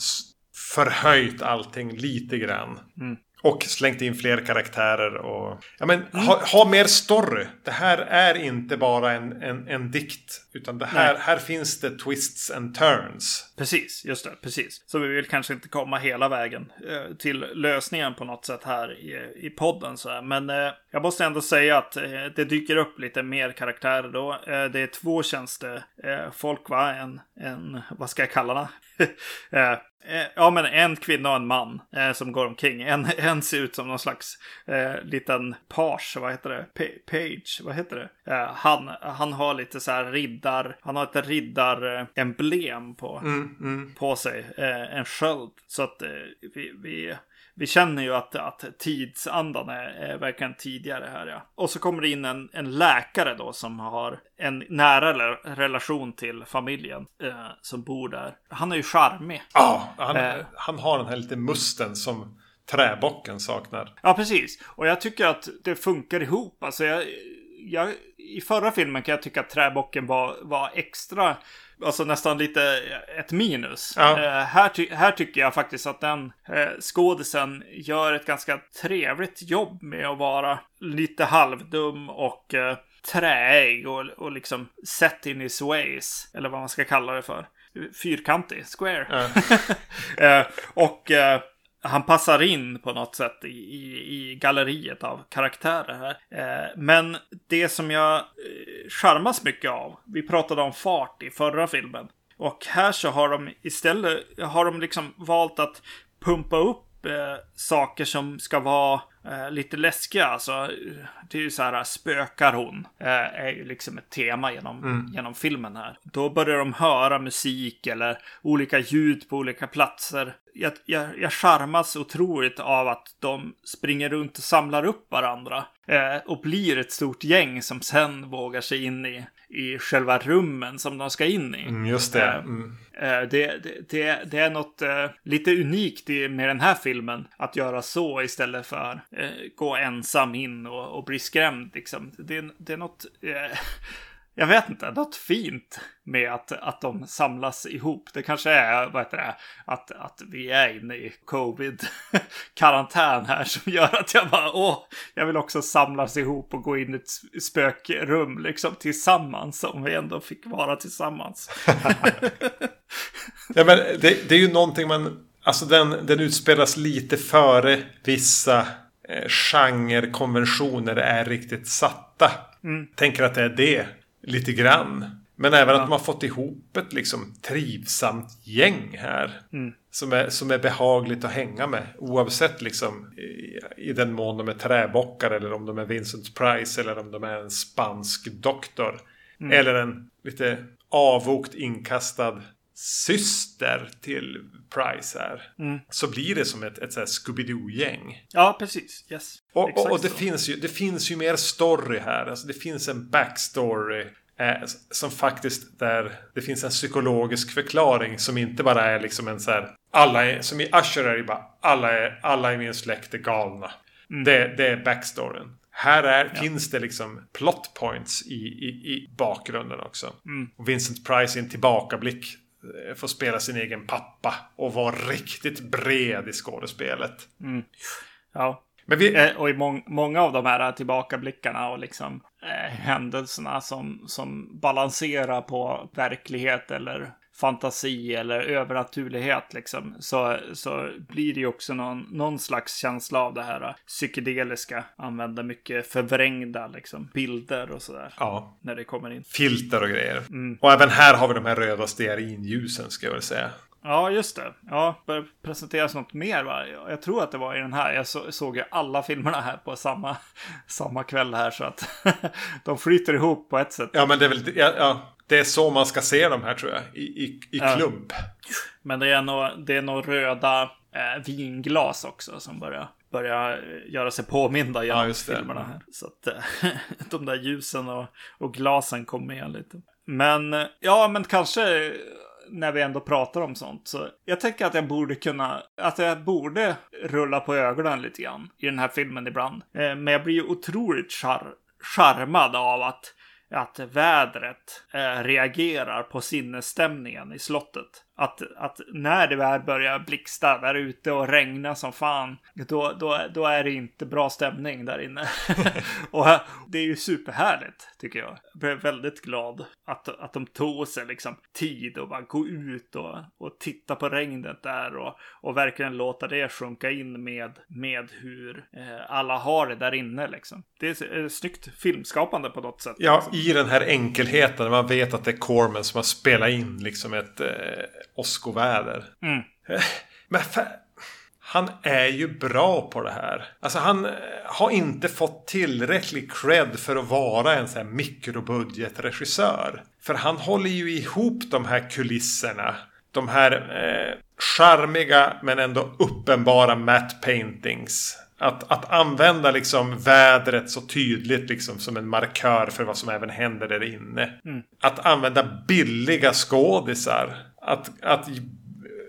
Speaker 1: förhöjt allting lite grann. Mm. Och slängt in fler karaktärer och... Ja men mm. ha, ha, mer story. Det här är inte bara en, en, en dikt. Utan det här, här finns det twists and turns.
Speaker 2: Precis, just det. Precis. Så vi vill kanske inte komma hela vägen eh, till lösningen på något sätt här i, i podden. Så här. Men eh, jag måste ändå säga att eh, det dyker upp lite mer karaktärer då. Eh, det är två tjänstefolk eh, va? En, en, vad ska jag kalla det? *laughs* Eh, Eh, ja, men en kvinna och en man eh, som går omkring. En, *laughs* en ser ut som någon slags eh, liten page, vad heter det? P page, vad heter det? Eh, han, han har lite så här riddar, han har ett riddaremblem på, mm, mm. på sig. Eh, en sköld. Så att eh, vi, vi vi känner ju att, att tidsandan är, är verkligen tidigare här. Ja. Och så kommer det in en, en läkare då som har en nära relation till familjen eh, som bor där. Han är ju charmig.
Speaker 1: Ja, han, eh, han har den här lite musten som träbocken saknar.
Speaker 2: Ja, precis. Och jag tycker att det funkar ihop. Alltså jag, jag, I förra filmen kan jag tycka att träbocken var, var extra alltså nästan lite ett minus. Ja. Eh, här, ty här tycker jag faktiskt att den eh, skådisen gör ett ganska trevligt jobb med att vara lite halvdum och eh, träig och, och liksom set in his ways. Eller vad man ska kalla det för. Fyrkantig, square. Ja. *laughs* eh, och eh, han passar in på något sätt i, i, i galleriet av karaktärer här. Eh, men det som jag eh, charmas mycket av, vi pratade om fart i förra filmen. Och här så har de istället, har de liksom valt att pumpa upp eh, saker som ska vara eh, lite läskiga. Alltså, det är ju så här, spökar hon? Eh, är ju liksom ett tema genom, mm. genom filmen här. Då börjar de höra musik eller olika ljud på olika platser. Jag, jag, jag charmas otroligt av att de springer runt och samlar upp varandra. Eh, och blir ett stort gäng som sen vågar sig in i i själva rummen som de ska in i.
Speaker 1: Mm, just det. Eh, mm.
Speaker 2: Det, det, det, det, är något uh, lite unikt med den här filmen. Att göra så istället för gå ensam in och, och bli skrämd. Liksom. Det, det är något... *laughs* Jag vet inte, något fint med att, att de samlas ihop. Det kanske är, vad heter det, att, att vi är inne i covid-karantän här *laughs* som gör att jag bara, åh, jag vill också samlas ihop och gå in i ett spökrum liksom tillsammans om vi ändå fick vara tillsammans. *laughs*
Speaker 1: ja, men det, det, är ju någonting man, alltså den, den utspelas lite före vissa eh, genrekonventioner är riktigt satta. Mm. Tänker att det är det lite grann. Men även ja. att de har fått ihop ett liksom trivsamt gäng här. Mm. Som, är, som är behagligt att hänga med. Oavsett liksom i, i, den mån de är träbockar eller om de är Vincent Price eller om de är en spansk doktor. Mm. Eller en lite avokt inkastad syster till Price här. Mm. Så blir det som ett, ett Scooby-Doo-gäng.
Speaker 2: Ja, precis. Yes.
Speaker 1: Och, och, och, det, finns ju, det finns ju mer story här. Alltså det finns en backstory. Eh, som faktiskt där det finns en psykologisk förklaring som inte bara är liksom en så här. Alla är, som i Usher är det bara alla, är, alla i min släkt är galna. Mm. Det, det är backstoryn. Här är, ja. finns det liksom plot points i, i, i bakgrunden också. Mm. Och Vincent Price i en tillbakablick Eh, får spela sin egen pappa och vara riktigt bred i skådespelet. Mm.
Speaker 2: Ja. Men vi... Eh, och i må många av de här tillbakablickarna och liksom händelserna som, som balanserar på verklighet eller fantasi eller övernaturlighet liksom. Så, så blir det ju också någon, någon slags känsla av det här psykedeliska. Använda mycket förvrängda liksom, bilder och sådär.
Speaker 1: Ja.
Speaker 2: När det kommer in.
Speaker 1: Filter och grejer. Och även här har vi de här röda stearinljusen ska jag väl säga.
Speaker 2: Ja, just det. Ja, bör presenteras något mer va? Jag tror att det var i den här. Jag så, såg ju alla filmerna här på samma, *laughs* samma kväll här så att *laughs* de flyter ihop på ett sätt.
Speaker 1: Ja, men det är väl ja, ja, det är så man ska se de här tror jag. I, i, i
Speaker 2: Ja.
Speaker 1: klump.
Speaker 2: Men det är nog, det är nog röda eh, vinglas också som börjar, börjar eh, göra sig påminda genom
Speaker 1: Ja,
Speaker 2: filmerna här. Så att eh, *laughs* de där ljusen och, och glasen kom med lite. Men ja, men kanske när vi ändå pratar om sånt. Så jag tänker att jag borde kunna, att jag borde rulla på ögonen lite grann i den här filmen ibland. Eh, Men jag blir ju otroligt char charmad av att att vädret eh, reagerar på sinnesstämningen i slottet. Att, att när det väl börjar blixta där ute och regna som fan, då, då, då är det inte bra stämning där inne. *laughs* och det är ju superhärligt, tycker jag. Jag blev väldigt glad att, att de tog sig liksom tid och bara gå ut och, och titta på regnet där och, och verkligen låta det sjunka in med, med hur eh, alla har det där inne liksom. Det är eh, snyggt filmskapande på något sätt.
Speaker 1: Ja, i den här enkelheten. Man vet att det är Corman som har spelat in liksom ett eh, åskoväder.
Speaker 2: Mm. *laughs*
Speaker 1: Men fa- han är ju bra på det här. Alltså han eh, har inte fått tillräcklig cred för att vara en sån här mikrobudgetregissör. För han håller ju ihop de här kulisserna. De här eh, charmiga men ändå uppenbara matte paintings. Att, att använda liksom vädret så tydligt liksom som en markör för vad som även händer där inne. Att använda billiga skådisar. Att, att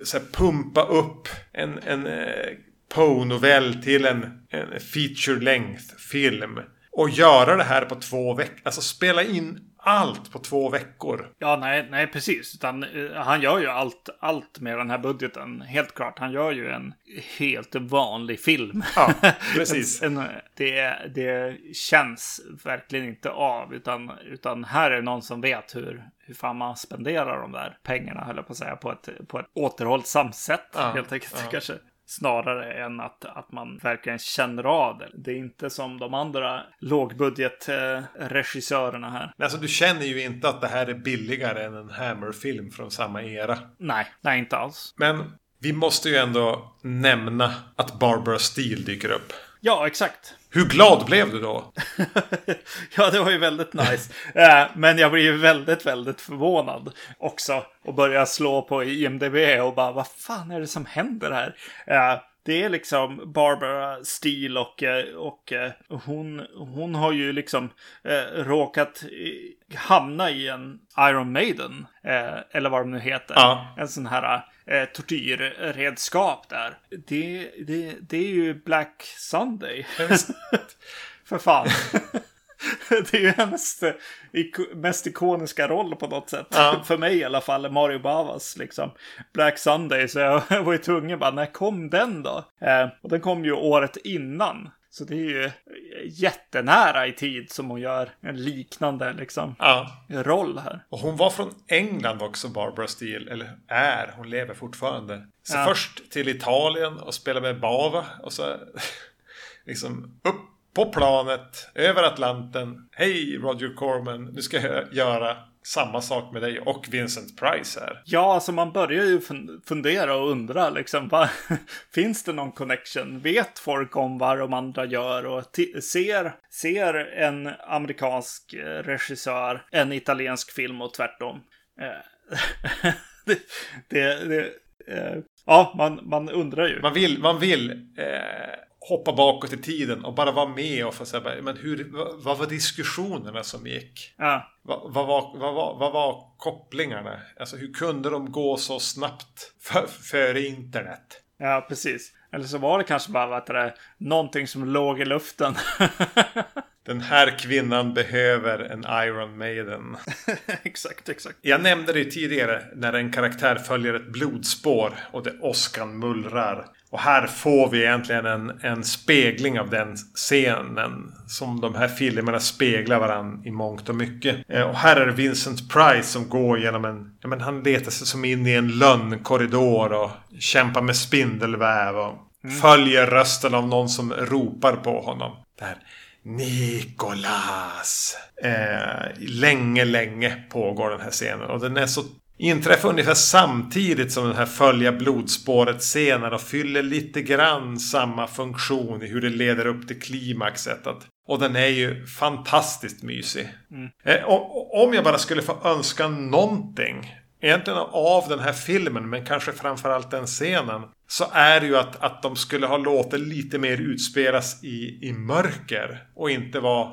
Speaker 1: så här, pumpa upp en, en eh, Poe-novell till en, en feature length film. Och göra det här på två veckor. Alltså spela in allt på två veckor.
Speaker 2: Ja, nej, nej, precis. Utan, eh, han gör ju allt, allt med den här budgeten. Helt klart. Han gör ju en helt vanlig film.
Speaker 1: Ja, *laughs* precis.
Speaker 2: en, en, det, det känns verkligen inte av. Utan, utan här är någon som vet hur, hur fan man spenderar de där pengarna, höll jag på att säga, på ett, på ett återhållsamt sätt.
Speaker 1: Ja,
Speaker 2: helt enkelt,
Speaker 1: ja.
Speaker 2: kanske. Snarare än att, att man verkligen känner av det. Det är inte som de andra lågbudgetregissörerna här.
Speaker 1: Men Alltså du känner ju inte att det här är billigare än en Hammer-film från samma era.
Speaker 2: Nej, nej, inte alls.
Speaker 1: Men vi måste ju ändå nämna att Barbara Steele dyker upp.
Speaker 2: Ja, exakt.
Speaker 1: Hur glad blev du då? *laughs*
Speaker 2: ja, det var ju väldigt nice. Eh, men jag blir ju väldigt, väldigt förvånad också. Och börjar slå på IMDB och bara, vad fan är det som händer här? Eh, det är liksom Barbara Steele och, eh, och eh, hon, hon har ju liksom eh, råkat hamna i en Iron Maiden. Eh, eller vad de nu heter.
Speaker 1: Ja.
Speaker 2: En sån här eh, tortyrredskap där. Det, det, det är ju Black Sunday. *laughs* För fan. *laughs* *laughs* det är ju hennes mest ikoniska roll på något sätt.
Speaker 1: Ja. *laughs*
Speaker 2: För mig i alla fall, Mario Bavas liksom. Black Sunday, så jag *laughs* var ju tvungen bara, när kom den då? Eh, och den kom ju året innan. Så det är ju jättenära i tid som hon gör en liknande liksom
Speaker 1: Ja.
Speaker 2: roll här.
Speaker 1: Och hon var från England också, Barbara Steele. Eller är, hon lever fortfarande. Så
Speaker 2: Ja.
Speaker 1: först till Italien och spela med Bava. Och så liksom upp på planet, över Atlanten. Hej Roger Corman, nu ska jag göra samma sak med dig och Vincent Price här.
Speaker 2: Ja, alltså man börjar ju fun- fundera och undra liksom. Vad, *laughs* finns det någon connection? Vet folk om vad de andra gör? Och ser, ser en amerikansk eh, regissör en italiensk film och tvärtom? Eh, *laughs* det, det, det, eh, ja, man, man undrar ju.
Speaker 1: Man vill, man vill eh, hoppa bakåt i tiden och bara vara med och få säga, men hur, vad, var diskussionerna som gick?
Speaker 2: Ja,
Speaker 1: Vad, vad, var, vad, var, vad var kopplingarna? Alltså hur kunde de gå så snabbt för, före internet?
Speaker 2: ja, precis. Eller så var det kanske bara vad det, någonting som låg i luften. *laughs*
Speaker 1: Den här kvinnan behöver en Iron Maiden. *laughs*
Speaker 2: exakt, exakt.
Speaker 1: Jag nämnde det tidigare när en karaktär följer ett blodspår och det åskan mullrar. Och här får vi egentligen en, en spegling av den scenen. Som de här filmerna speglar varandra i mångt och mycket. Eh, och här är det Vincent Price som går genom en... Ja, men han letar sig som in i en lönnkorridor och kämpar med spindelväv. Och mm. följer rösten av någon som ropar på honom. Där. Nikolas! Eh, länge, länge pågår den här scenen. Och den är så inträffar ungefär samtidigt som den här följa blodspåret-scenen och fyller lite grann samma funktion i hur det leder upp till klimaxet. Att, och den är ju fantastiskt mysig. Mm. Eh, och, om jag bara skulle få önska någonting egentligen av den här filmen, men kanske framförallt den scenen. Så är det ju att, att de skulle ha låtit lite mer utspelas i, i mörker. Och inte vara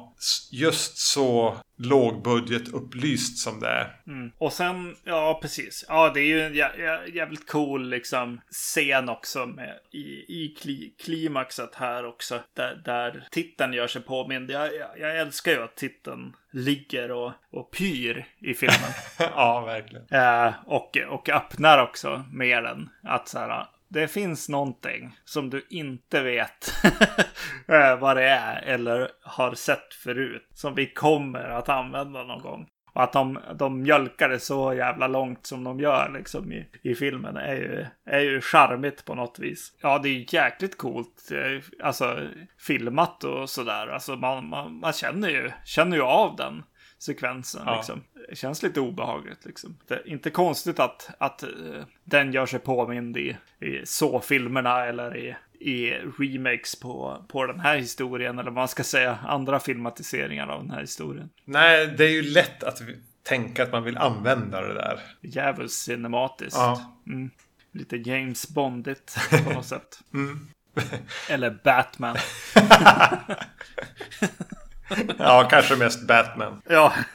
Speaker 1: just så lågbudget upplyst som det är.
Speaker 2: Mm. Och sen, ja precis. Ja, det är ju en jä jä jävligt cool liksom scen också med, i, i kli klimaxet här också. Där, där titeln gör sig påmind. Jag, jag, jag, älskar ju att titeln ligger och, och pyr i filmen. *laughs*
Speaker 1: ja, verkligen.
Speaker 2: Eh, och, och öppnar också med den. Att så här, det finns någonting som du inte vet *laughs* eh, vad det är eller har sett förut. Som vi kommer att använda någon gång. Och att de, de mjölkar det så jävla långt som de gör liksom i, i filmen är ju, är ju charmigt på något vis. Ja, det är ju jäkligt coolt. Eh, alltså filmat och sådär. Alltså man, man, man känner, ju, känner ju av den sekvensen. Ja. Liksom. Det känns lite obehagligt. Liksom. Det är inte konstigt att, att uh, den gör sig påmind i, i så-filmerna eller i, i remakes på, på den här historien. Eller vad man ska säga, andra filmatiseringar av den här historien.
Speaker 1: Nej, det är ju lätt att tänka att man vill använda det där.
Speaker 2: Jävligt cinematiskt. Ja. Mm. Lite James Bondigt *laughs* på något sätt. Mm. Eller Batman. *laughs* *laughs*
Speaker 1: ja, kanske mest Batman.
Speaker 2: Ja. *laughs*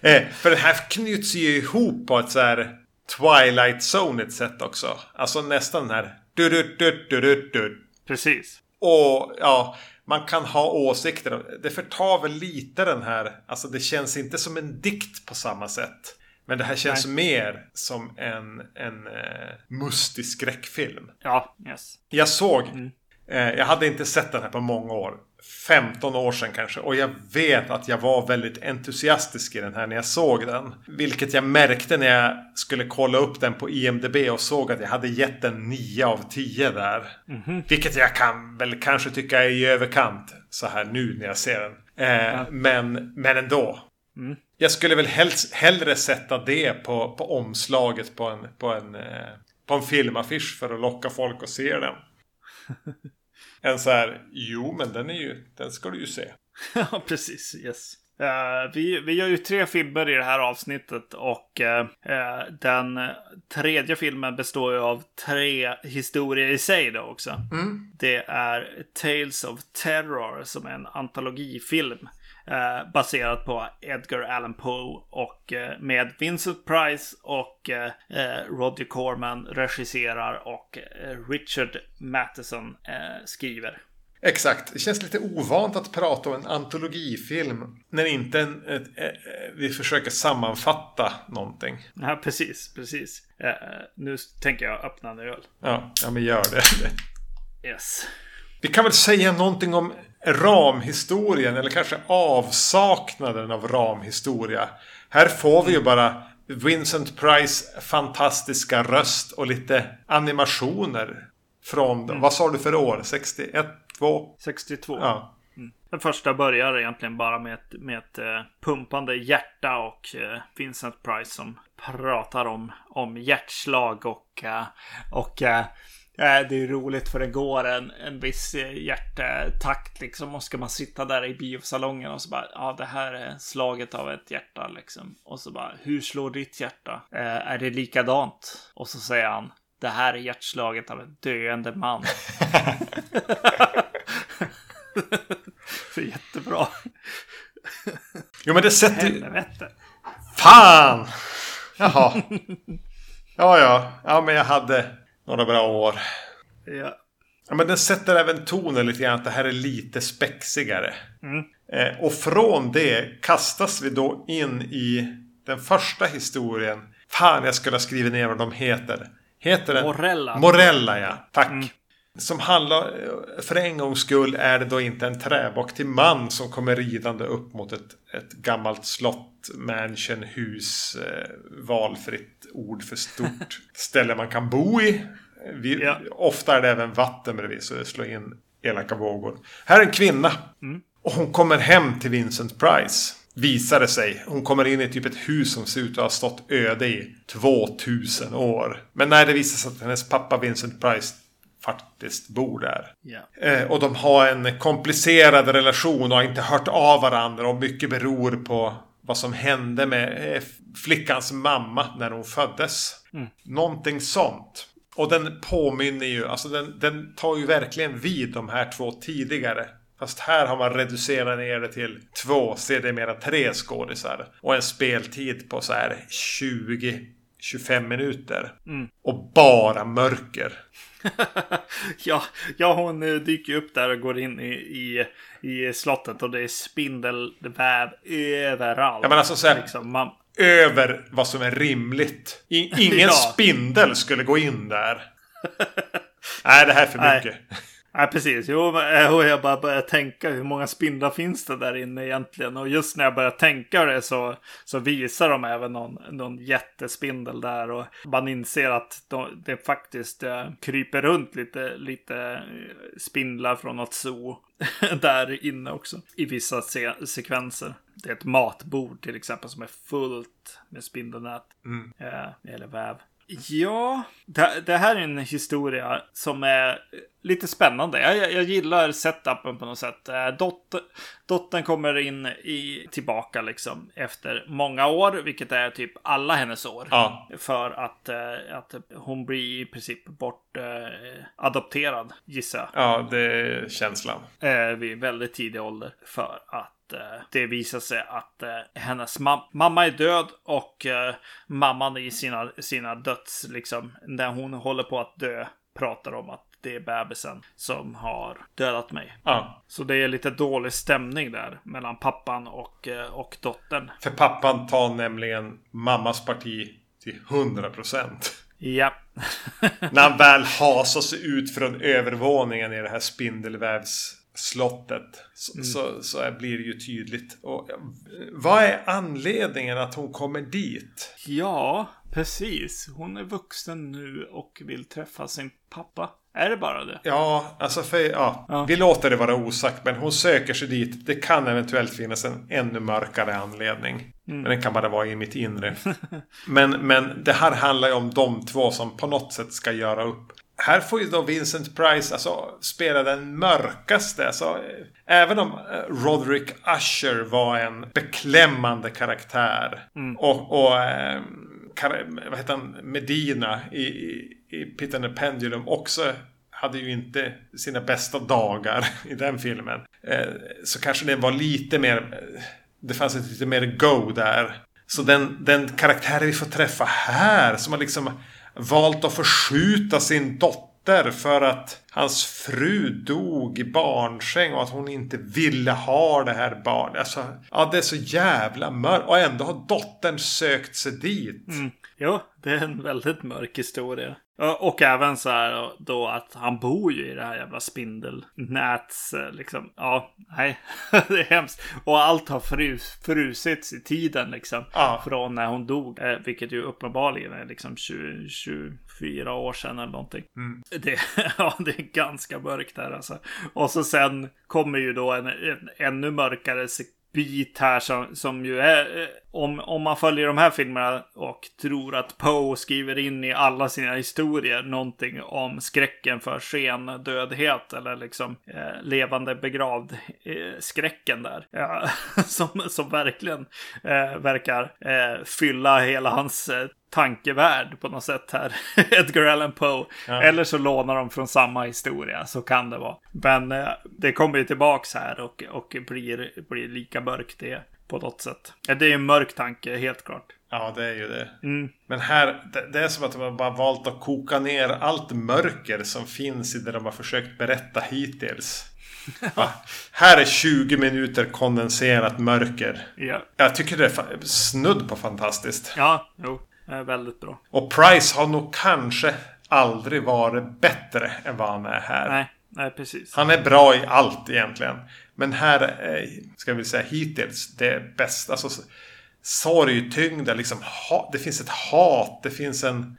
Speaker 1: eh, för det här knyts ju ihop på ett så här Twilight Zone sätt också. Alltså nästan den här... Du, du, du, du, du, du.
Speaker 2: Precis.
Speaker 1: Och ja, man kan ha åsikter. Det förtar väl lite den här... Alltså det känns inte som en dikt på samma sätt. Men det här känns Nej. mer som en, en uh, mustig skräckfilm.
Speaker 2: Ja, yes.
Speaker 1: Jag såg... Mm. Eh, jag hade inte sett den här på många år. 15 år sedan kanske. Och jag vet att jag var väldigt entusiastisk i den här när jag såg den. Vilket jag märkte när jag skulle kolla upp den på IMDB och såg att jag hade gett den 9 av 10 där. Mm -hmm. Vilket jag kan väl kanske tycka är i överkant så här nu när jag ser den. Eh, ja. men, men ändå. Mm. Jag skulle väl helst, hellre sätta det på, på omslaget på en, på, en, eh, på en filmaffisch för att locka folk att se den. *laughs* än så här, jo men den är ju, den ska du ju se. *laughs*
Speaker 2: ja, precis, yes. Uh, vi, vi gör ju tre filmer i det här avsnittet och uh, den tredje filmen består ju av tre historier i sig då också. Mm. Det är Tales of Terror som är en antologifilm eh, baserat på Edgar Allan Poe och eh, med Vincent Price och eh, Roger Corman regisserar och Richard Matheson skriver.
Speaker 1: Exakt. Det känns lite ovant att prata om en antologifilm när inte en, ett, ett, vi försöker sammanfatta någonting.
Speaker 2: Ja, precis. Precis. nu tänker jag öppna en öl.
Speaker 1: Ja, ja men gör det.
Speaker 2: Yes.
Speaker 1: Vi kan väl säga någonting om ramhistorien eller kanske avsaknaden av ramhistoria. Här får vi ju bara Vincent Price fantastiska röst och lite animationer. Från, mm. vad sa du för år? 61? 2?
Speaker 2: 62.
Speaker 1: Ja.
Speaker 2: Mm. Den första börjar egentligen bara med ett, med ett uh, pumpande hjärta och uh, Vincent Price som pratar om, om hjärtslag och, uh, och Eh, det är roligt för det går en, en viss eh, hjärtakt liksom. Och ska man sitta där i biosalongen och så bara, ja det här är slaget av ett hjärta liksom. Och så bara, hur slår ditt hjärta? Eh, är det likadant? Och så säger han, det här är hjärtslaget av en döende man. *laughs* det är jättebra.
Speaker 1: Jo men det sätter ju... Fan! Jaha. Ja, ja. Ja, men jag hade några bra år.
Speaker 2: Ja.
Speaker 1: Ja, men den sätter även tonen lite grann att det här är lite spexigare. Eh, och från det kastas vi då in i den första historien. Fan, jag skulle ha skrivit ner vad de heter. Heter den?
Speaker 2: Morella.
Speaker 1: Morella, ja. Tack. Som handlar, för en gångs skull är det då inte en träbock till man som kommer ridande upp mot ett, ett gammalt slott, mansion, hus, eh, valfritt ord för stort *laughs* ställe man kan bo i. Vi,
Speaker 2: Ja.
Speaker 1: Ofta är det även vatten bredvid så det slår in elaka vågor. Här är en kvinna. Och hon kommer hem till Vincent Price. Visar det sig. Hon kommer in i typ ett hus som ser ut att ha stått öde i 2000 år. Men när det visar sig att hennes pappa Vincent Price faktiskt bor där. Eh, och de har en komplicerad relation och har inte hört av varandra. Och mycket beror på vad som hände med eh, flickans mamma när hon föddes. Någonting sånt. Och den påminner ju, alltså den, den tar ju verkligen vid de här två tidigare. Fast här har man reducerat ner det till två, sedermera tre skådisar. Och en speltid på så här 20-25 minuter. Och bara mörker. *laughs*
Speaker 2: ja, ja, hon eh, dyker upp där och går in i, i, i slottet och det är spindelväv överallt.
Speaker 1: Ja men alltså så här,
Speaker 2: Liksom, man,
Speaker 1: över vad som är rimligt. I, ingen *laughs*
Speaker 2: Ja.
Speaker 1: spindel skulle gå in där. Nej, det här är för mycket.
Speaker 2: Nej, precis. Jo, eh, och jag bara började tänka hur många spindlar finns det där inne egentligen? Och just när jag började tänka det så, så visar de även någon, någon jättespindel där. Och man inser att de, det faktiskt eh, kryper runt lite, lite eh, spindlar från något zoo *laughs* där inne också. I vissa se- sekvenser. Det är ett matbord till exempel som är fullt med spindelnät. Eh, eller väv. Ja, det, det här är en historia som är lite spännande. Jag, jag, gillar setupen på något sätt. Eh, Dotter, dottern kommer in i, tillbaka liksom efter många år, vilket är typ alla hennes år.
Speaker 1: Ja.
Speaker 2: För att, eh, att hon blir i princip bort eh, adopterad, gissar jag
Speaker 1: Ja, det är känslan.
Speaker 2: vid väldigt tidig ålder. För att det visar sig att eh, hennes mam- mamma är död och eh, mamman i sina, sina döds, liksom, när hon håller på att dö, pratar om att det är bebisen som har dödat mig.
Speaker 1: Ja.
Speaker 2: Så det är lite dålig stämning där mellan pappan och, eh, och dottern.
Speaker 1: För pappan tar nämligen mammas parti till 100%.
Speaker 2: Ja.
Speaker 1: När han väl hasar sig ut från övervåningen i det här spindelvävsslottet. Så, så, så är- blir det ju tydligt. Och, eh, vad är anledningen att hon kommer dit?
Speaker 2: ja, precis. Hon är vuxen nu och vill träffa sin pappa. Är det bara det?
Speaker 1: Ja, alltså för, ja,
Speaker 2: Ja.
Speaker 1: vi låter det vara osagt. Men hon söker sig dit. Det kan eventuellt finnas en ännu mörkare anledning. Men den kan bara vara i mitt inre. *laughs* men, men det här handlar ju om de två som på något sätt ska göra upp. Här får ju då Vincent Price alltså, spela den mörkaste. Alltså, även om eh, Roderick Usher var en beklämmande karaktär. Och, och eh, kar- vad heter han? Medina i, i, i Pit and the Pendulum också hade ju inte sina bästa dagar *laughs* i den filmen. Eh, så kanske det var lite mer... eh, Det fanns ett lite mer go där. Så den, den karaktär vi får träffa här som har liksom valt att förskjuta sin dotter för att hans fru dog i barnsäng och att hon inte ville ha det här barnet. Alltså, ja, det är så jävla mörkt. Och ändå har dottern sökt sig dit. Mm.
Speaker 2: Jo, det är en väldigt mörk historia. Och även så här då att han bor ju i det här jävla spindelnäts eh, liksom. Ja, nej, *laughs* det är hemskt. Och allt har frus, frusits i tiden liksom.
Speaker 1: Ja.
Speaker 2: Från när hon dog, eh, vilket ju uppenbarligen är liksom 20, 24 år sedan eller någonting. Det, *laughs* ja, det är ganska mörkt här alltså. Och så sen kommer ju då en, en ännu mörkare se- bit här som, som ju är, eh, om, om man följer de här filmerna och tror att Poe skriver in i alla sina historier någonting om skräcken för skendödhet eller liksom eh, levande begravd eh, skräcken där. Ja, *laughs* som, som verkligen eh, verkar eh, fylla hela hans eh, tankevärld på något sätt här. *laughs* Edgar Allan Poe. Eller så lånar de från samma historia, så kan det vara. Men eh, det kommer ju tillbaks här och, och blir, blir lika mörkt det på något sätt. Ja, Det är en mörk tanke, helt klart.
Speaker 1: Ja, det är ju det.
Speaker 2: Mm.
Speaker 1: Men här, det, det är som att de har bara valt att koka ner allt mörker som finns i det de har försökt berätta hittills. *laughs* Va? Här är 20 minuter kondenserat mörker.
Speaker 2: Ja,
Speaker 1: Jag tycker det är snudd på fantastiskt.
Speaker 2: ja jo, är väldigt bra.
Speaker 1: Och Price har nog kanske aldrig varit bättre än vad han är här.
Speaker 2: Nej, nej precis.
Speaker 1: Han är bra i allt egentligen. Men här är, ska vi säga hittills, det bästa. Alltså, sorgtyngda, liksom, det finns ett hat, det finns en...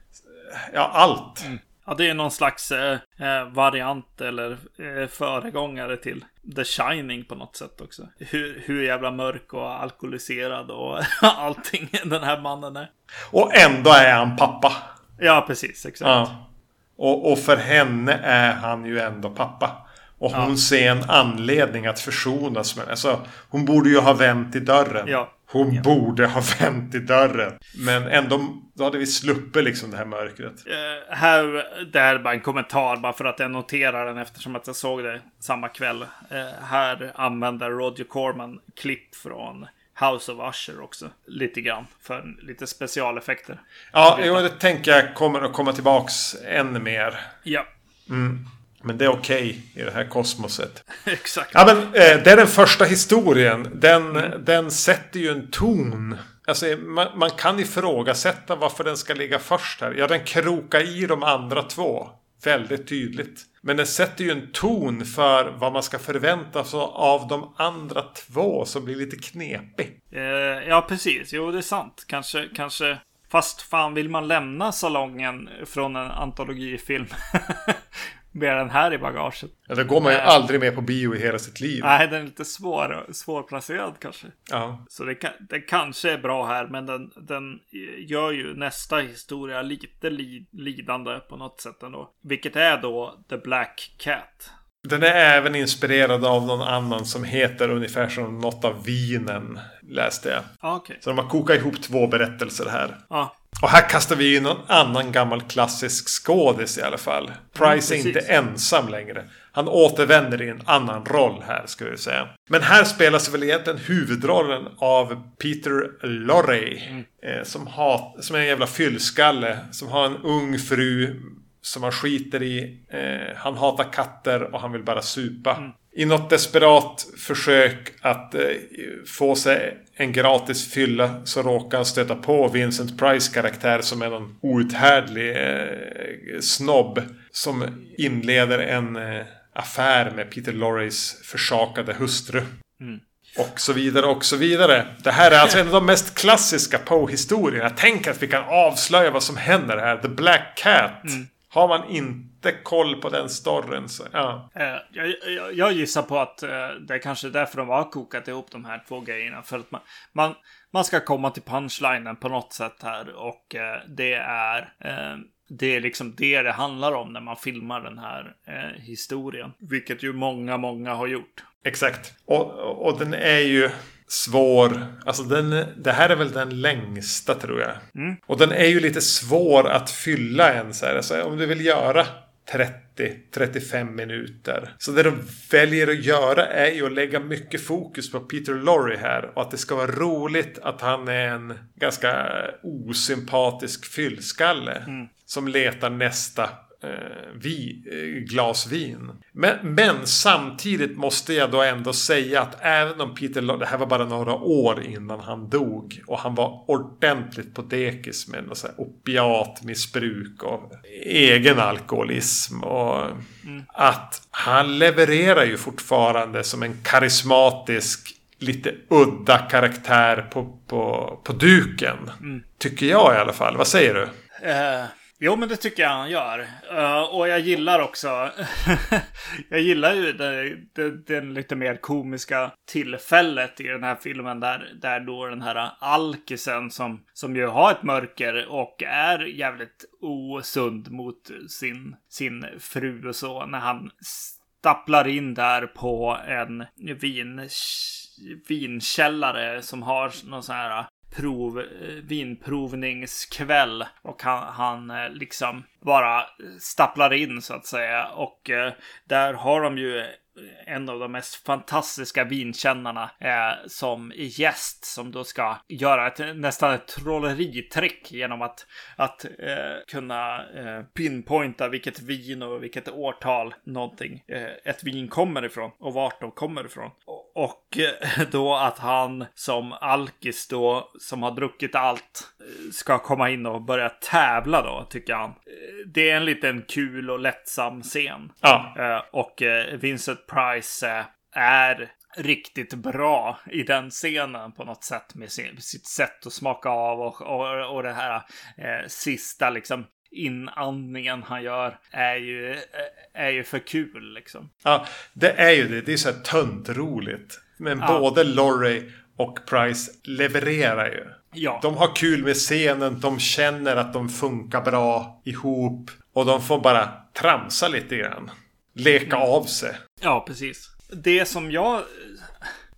Speaker 1: Ja, allt.
Speaker 2: Ja, det är någon slags eh, eh, variant eller eh, föregångare till The Shining på något sätt också. Hur, hur jävla mörk och alkoholiserad och *laughs* allting den här mannen är.
Speaker 1: Och ändå är han pappa.
Speaker 2: Ja, precis. Exakt.
Speaker 1: Ja. Och, och för henne är han ju ändå pappa. Och hon
Speaker 2: Ja.
Speaker 1: ser en anledning att försonas med alltså, Hon borde ju ha vänt i dörren.
Speaker 2: Ja.
Speaker 1: Hon borde ha vänt i dörren. Men ändå då hade vi sluppit liksom det här mörkret.
Speaker 2: Eh, här, det här är bara en kommentar bara för att jag noterar den eftersom att jag såg det samma kväll. Eh, här använder Roger Corman klipp från House of Usher också. Lite grann. För lite specialeffekter.
Speaker 1: Ja, jo, det tänker jag kommer att komma tillbaks ännu mer.
Speaker 2: Ja,
Speaker 1: Men det är okej i det här kosmoset. *laughs*
Speaker 2: exakt.
Speaker 1: Ja, men eh, det är den första historien. Den, den sätter ju en ton. Alltså, man, man kan ifrågasätta varför den ska ligga först här. Ja, den krokar i de andra två. Väldigt tydligt. Men den sätter ju en ton för vad man ska förvänta sig av de andra två som blir llir knepig.
Speaker 2: Eh, ja, precis. Jo, det är sant. Kanske, kanske. Fast fan, vill man lämna salongen från en antologifilm *laughs* med den här i bagaget?
Speaker 1: Ja, då går man ju
Speaker 2: Nej.
Speaker 1: aldrig med på bio i hela sitt liv.
Speaker 2: Nej, den är lite svår, svårplacerad kanske.
Speaker 1: Ja.
Speaker 2: Så det, det kanske är bra här, men den, den gör ju nästa historia lite li, lidande på något sätt ändå. Vilket är då The Black Cat.
Speaker 1: Den är även inspirerad av någon annan som heter ungefär som något av vinen. Läste jag.
Speaker 2: Ja, okej.
Speaker 1: Så de har kokat ihop två berättelser här.
Speaker 2: Ja,
Speaker 1: Och här kastar vi in någon annan gammal klassisk skådis i alla fall. Price är inte ensam längre. Han återvänder i en annan roll här, ska vi säga. Men här spelas väl egentligen huvudrollen av Peter Lorre. Eh, som, har, som är en jävla fyllskalle. Som har en ung fru som han skiter i. Eh, han hatar katter och han vill bara supa. I något desperat försök att eh, få sig en gratis fylla så råkar han stöta på Vincent Price karaktär som är någon outhärdlig eh, snobb. Som inleder en eh, affär med Peter Lorres försakade hustru. Och så vidare och så vidare. Det här är alltså en av de mest klassiska Poe-historierna. Tänk att vi kan avslöja vad som händer här. The Black Cat. Har man inte koll på den storyn så... Ja.
Speaker 2: Eh, jag, jag, jag gissar på att eh, det är kanske därför de har kokat ihop de här två grejerna. För att man, man, man ska komma till punchlinen på något sätt här. Och eh, det är... Det är liksom det det handlar om när man filmar den här eh, historien. Vilket ju många, många har gjort.
Speaker 1: Exakt. Och, och den är ju svår. Alltså den, det här är väl den längsta tror jag. Och den är ju lite svår att fylla än så här. Alltså, om du vill göra 30-35 minuter. Så det de väljer att göra är ju att lägga mycket fokus på Peter Lorre här. Och att det ska vara roligt att han är en ganska osympatisk fyllskalle. Som letar nästa eh, vi, eh, glas vin. Men, men samtidigt måste jag då ändå säga att även om Peter Lorre, det här var bara några år innan han dog. Och han var ordentligt på dekis med något så här opiatmissbruk och egen alkoholism. Och att han levererar ju fortfarande som en karismatisk lite udda karaktär på, på, på duken. Tycker jag i alla fall. Vad säger du?
Speaker 2: Eh, jo, men det tycker jag han gör. Uh, och jag gillar också... *laughs* jag gillar ju det, det, den lite mer komiska tillfället i den här filmen. Där, där då den här alkisen som, som ju har ett mörker och är jävligt osund mot sin, sin fru och så. När han stapplar in där på en vin, vinkällare som har någon sån här prov, eh, vinprovningskväll. Och han, han eh, liksom bara stapplar in så att säga. Och eh, där har de ju en av de mest fantastiska vinkännarna eh, som gäst som då ska göra ett, nästan ett trolleritrick genom att, att eh, kunna eh, pinpointa vilket vin och vilket årtal någonting, eh, ett vin kommer ifrån och vart de kommer ifrån. Och, och eh, då att han som alkis då, som har druckit allt, eh, ska komma in och börja tävla då, tycker han. Det är en liten kul och lättsam scen.
Speaker 1: Ja.
Speaker 2: Och Vincent Price är riktigt bra i den scenen på något sätt med sitt sätt att smaka av och, och, och det här eh, sista liksom inandningen han gör är ju, är ju för kul liksom.
Speaker 1: Ja, det är ju det. Det är så här töntroligt. Men ja. både Laurie och Price levererar ju.
Speaker 2: Ja.
Speaker 1: De har kul med scenen, de känner att de funkar bra ihop. Och de får bara tramsa lite grann. Leka mm. av sig.
Speaker 2: Ja, precis. Det som jag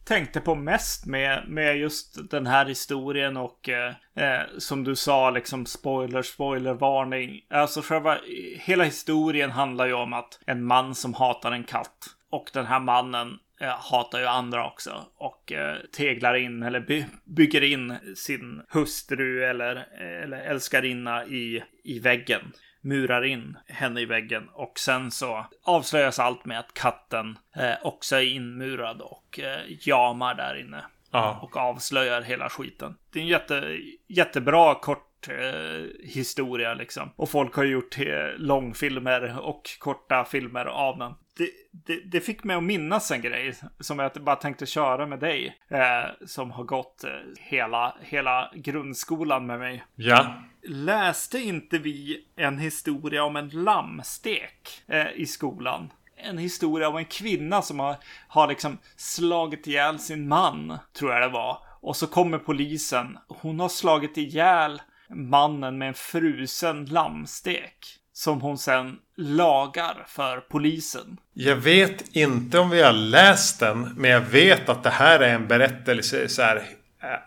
Speaker 2: tänkte på mest med, med just den här historien och eh, eh, som du sa, liksom spoiler, spoiler, varning. Alltså själva, hela historien handlar ju om att en man som hatar en katt. Och den här mannen eh, hatar ju andra också. Och eh, teglar in eller by bygger in sin hustru eller, eller älskarinna i, i väggen murar in henne i väggen och sen så avslöjas allt med att katten eh, också är inmurad och eh, jamar där inne.
Speaker 1: Ja.
Speaker 2: Och avslöjar hela skiten. Det är en jätte, jättebra kort eh, historia liksom. Och folk har gjort eh, långfilmer och korta filmer av den. Det, det, det, fick mig att minnas en grej som jag bara tänkte köra med dig. Eh, som har gått eh, hela, hela grundskolan med mig.
Speaker 1: Ja.
Speaker 2: Läste inte vi en historia om en lammstek eh, i skolan? En historia om en kvinna som har, har liksom slagit ihjäl sin man, tror jag det var. Och så kommer polisen. Hon har slagit ihjäl mannen med en frusen lammstek. Som hon sen lagar för polisen.
Speaker 1: Jag vet inte om vi har läst den. Men jag vet att det här är en berättelse så här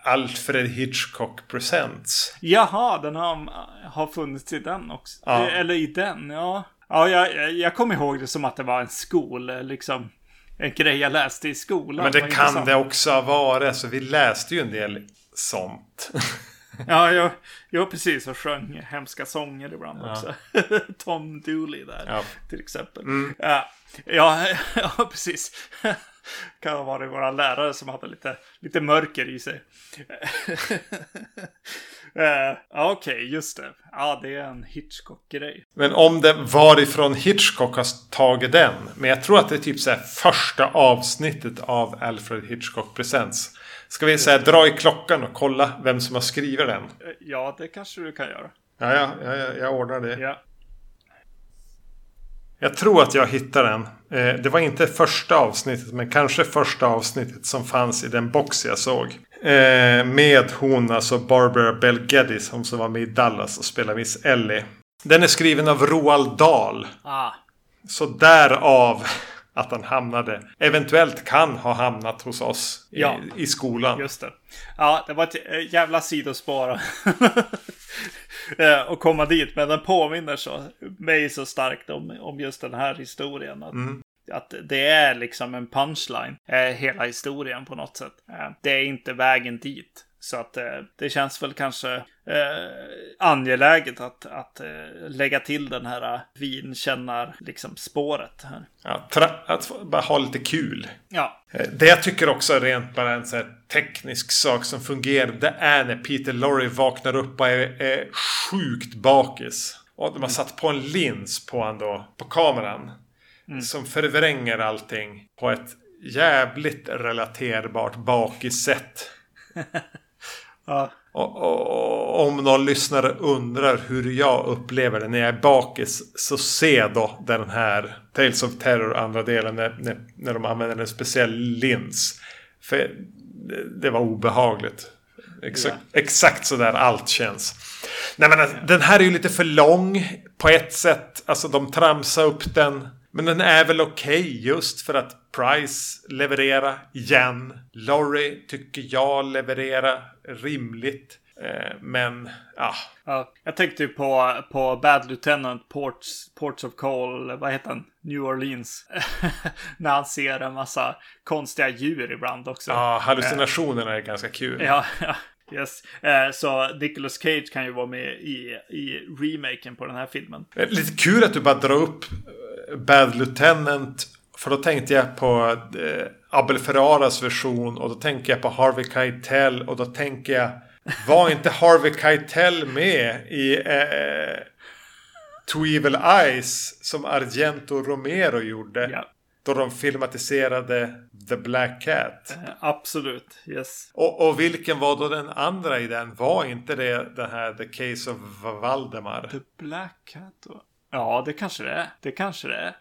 Speaker 1: Alfred Hitchcock Presents.
Speaker 2: Jaha, den har, har funnits i den också. Ja. Eller i den, ja. Ja, jag, jag kommer ihåg det som att det var en skol, liksom. En grej jag läste i skolan.
Speaker 1: Men det, det kan det också ha varit. Så vi läste ju en del sånt. *laughs* *laughs*
Speaker 2: ja, jag, jag precis och sjöng hemska sånger ibland ja. också. *laughs* Tom Dooley där, ja. till exempel. Mm. Ja, ja, *laughs* ja, precis kan ha varit våra lärare som hade lite, lite mörker i sig. uh, Okej, okay, just det. Ja, det är en Hitchcock-grej.
Speaker 1: Men om det varifrån Hitchcock har tagit den. Men jag tror att det är typ så första avsnittet av Alfred Hitchcock Presents. Ska vi säga dra i klockan och kolla vem som har skrivit den? Eh,
Speaker 2: ja, det kanske du kan göra.
Speaker 1: Ja, ja, ja jag ordnar det.
Speaker 2: Ja.
Speaker 1: Jag tror att jag hittade den. Eh, det var inte första avsnittet men kanske första avsnittet som fanns i den box jag såg. Eh, med hon, alltså Barbara Bel Geddes, hon som var med i Dallas och spelade Miss Ellie. Den är skriven av Roald Dahl.
Speaker 2: Ah.
Speaker 1: Så därav att han hamnade, eventuellt kan ha hamnat hos oss i, ja, i skolan.
Speaker 2: Just det. Ja, det var ett eh, jävla sidospår. och *laughs* komma dit, men den påminner så, mig så starkt om, om just den här historien. Att, mm. att det är liksom en punchline, eh, hela historien på något sätt. Eh, det är inte vägen dit. Så att eh, det känns väl kanske eh, angeläget att, att eh, lägga till den här eh, vinkännar liksom spåret här.
Speaker 1: Ja, att bara ha lite kul.
Speaker 2: Ja.
Speaker 1: Det jag tycker också är rent bara en så teknisk sak som fungerar. Det är när Peter Lorre vaknar upp och är, är sjukt bakis. Och de har satt på en lins på han då, på kameran. Mm. Som förvränger allting på ett jävligt relaterbart bakis sätt. *laughs*
Speaker 2: Ja.
Speaker 1: Och, och, om någon lyssnare undrar hur jag upplever det när jag är bakis så se då den här Tales of Terror andra delen när, när, när de använder en speciell lins. För det, det var obehagligt. Exakt, ja. exakt så där allt känns. Nej men den här är ju lite för lång på ett sätt. Alltså de tramsar upp den. Men den är väl okej okay just för att Price leverera igen. Laurie tycker jag leverera rimligt. Eh, men, ja.
Speaker 2: Ja, jag tänkte ju på, på Bad Lieutenant Ports, Ports of Call, vad heter han? New Orleans. *laughs* När han ser en massa konstiga djur ibland också.
Speaker 1: Ja, hallucinationerna är ganska kul.
Speaker 2: Ja, ja. Yes. Eh, så Nicolas Cage kan ju vara med i, i remaken på den här filmen.
Speaker 1: Eh, Lite kul att du bara drar upp eh, Bad Lieutenant. För då tänkte jag på eh, Abel Ferraras version. Och då tänker jag på Harvey Keitel. Och då tänker jag. Var inte Harvey Keitel med i eh, Two Evil Eyes? Som Argento Romero gjorde.
Speaker 2: Ja,
Speaker 1: Då de filmatiserade The Black Cat.
Speaker 2: eh, absolut. Yes.
Speaker 1: Och, och vilken var då den andra i den? Var inte det den här The Case of Valdemar?
Speaker 2: The Black Cat då? Ja, det kanske det är. Det kanske det är.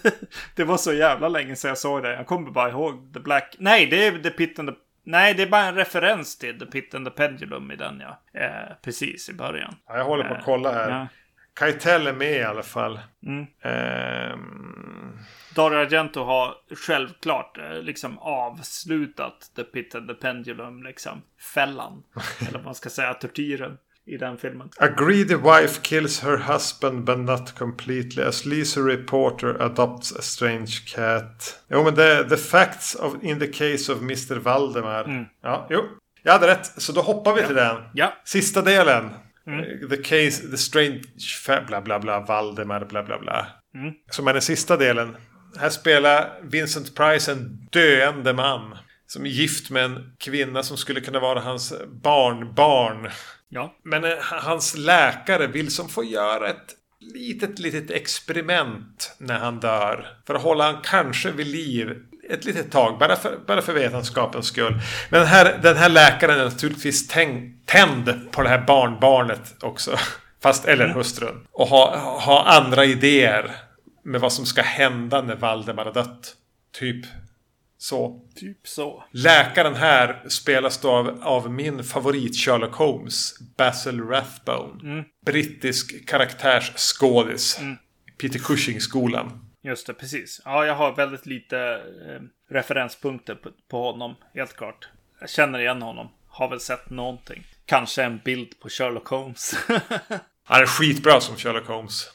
Speaker 2: *laughs* det var så jävla länge sedan jag såg det. Jag kommer bara ihåg The Black... Nej, det är The Pit and the... Nej, det är bara en referens till The Pit and the Pendulum i den, ja. Eh, precis i början.
Speaker 1: Ja, jag håller på att kolla här.
Speaker 2: Ja.
Speaker 1: Keitel är med i alla fall.
Speaker 2: Mm.
Speaker 1: Ehm,
Speaker 2: Dario Argento har självklart eh, liksom avslutat The Pit and the Pendulum, liksom fällan. *laughs* eller vad man ska säga, tortyren i den filmen.
Speaker 1: A greedy wife kills her husband but not completely. A sleazy reporter adopts a strange cat. Jo men det the facts of, in the case of Mr. Valdemar. Ja, jo. Jag hade rätt. Så då hoppar vi till den.
Speaker 2: Ja,
Speaker 1: Sista delen. Eh, The case, the strange, bla bla bla, Valdemar, bla bla bla. Som är den sista delen. Här spelar Vincent Price en döende man. Som är gift med en kvinna som skulle kunna vara hans barnbarn.
Speaker 2: Ja,
Speaker 1: Men eh, hans läkare vill som få göra ett litet, litet experiment när han dör. För att hålla han kanske vid liv ett litet tag. Bara för, bara för vetenskapens skull. Men den här, den här läkaren är naturligtvis tänk, tänd på det här barnbarnet också. *laughs* Fast, eller hustrun. Och ha, ha andra idéer med vad som ska hända när Valdemar har dött. Typ så.
Speaker 2: typ så.
Speaker 1: Läkaren här spelas då av, av min favorit Sherlock Holmes. Basil Rathbone. Brittisk karaktärsskådis. Peter Cushing-skolan.
Speaker 2: Just det, precis. Ja, jag har väldigt lite eh, referenspunkter på, på honom, helt klart. Jag känner igen honom. Har väl sett någonting. Kanske en bild på Sherlock Holmes. *laughs*
Speaker 1: Han är skitbra som Sherlock Holmes.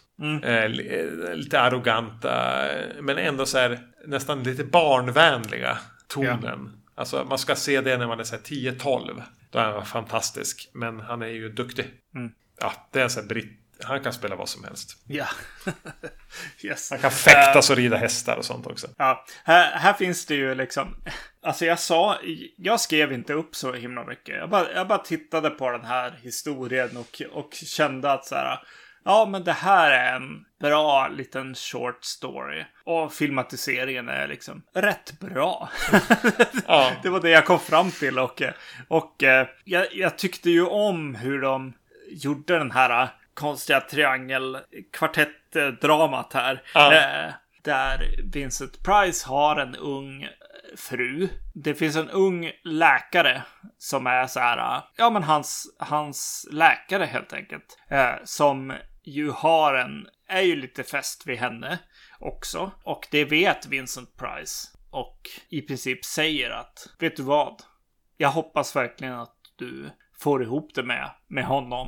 Speaker 1: Eh, li- eh, lite arroganta. eh, Men ändå så här nästan lite barnvänliga tonen. Alltså man ska se det när man är så här 10-12. Då är han fantastisk. Men han är ju duktig. Ja, det är en sån britt. Han kan spela vad som helst.
Speaker 2: ja. *laughs* yes.
Speaker 1: Han kan fäktas och rida hästar och sånt också.
Speaker 2: Ja, här, här finns det ju liksom. Alltså jag sa, jag skrev inte upp så himla mycket. Jag bara, jag bara tittade på den här historien och, och kände att så här. Ja, men det här är en bra liten short story. Och filmatiseringen är liksom rätt bra. *laughs*
Speaker 1: Ja.
Speaker 2: det var det jag kom fram till och, och eh, jag, jag tyckte ju om hur de gjorde den här konstiga triangelkvartettdramat här.
Speaker 1: Ja.
Speaker 2: Eh, där Vincent Price har en ung fru. Det finns en ung läkare som är så här, eh, ja men hans, hans läkare helt enkelt. Som ju har en, är ju lite fäst vid henne också. Och det vet Vincent Price. Och i princip säger att, vet du vad? Jag hoppas verkligen att du får ihop det med, med honom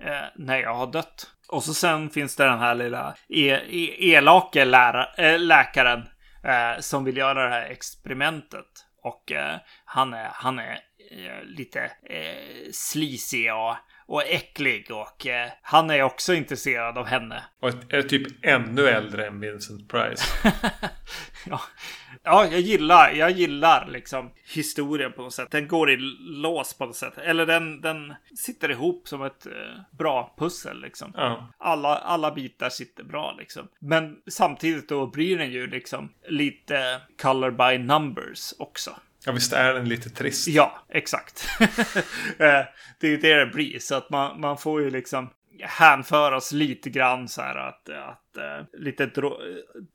Speaker 2: eh, när jag har dött. Och så sen finns det den här lilla e e elake lära eh, läkaren eh, som vill göra det här experimentet. Och eh, han är, han är eh, lite eh, sleazy och, och äcklig och eh, han är också intresserad av henne.
Speaker 1: Och är typ ännu äldre än Vincent Price. *laughs*
Speaker 2: ja. ja, jag gillar, jag gillar liksom historien på något sätt. Den går i lås på något sätt. Eller den, den sitter ihop som ett eh, bra pussel liksom.
Speaker 1: Ja.
Speaker 2: Alla, alla bitar sitter bra liksom. Men samtidigt då blir den ju liksom lite color by numbers också
Speaker 1: ja, visst är den lite trist.
Speaker 2: Ja, exakt. *laughs* Eh, det är ju det det blir. Så att man, man får ju liksom hänföras lite grann så här att, att uh, lite dro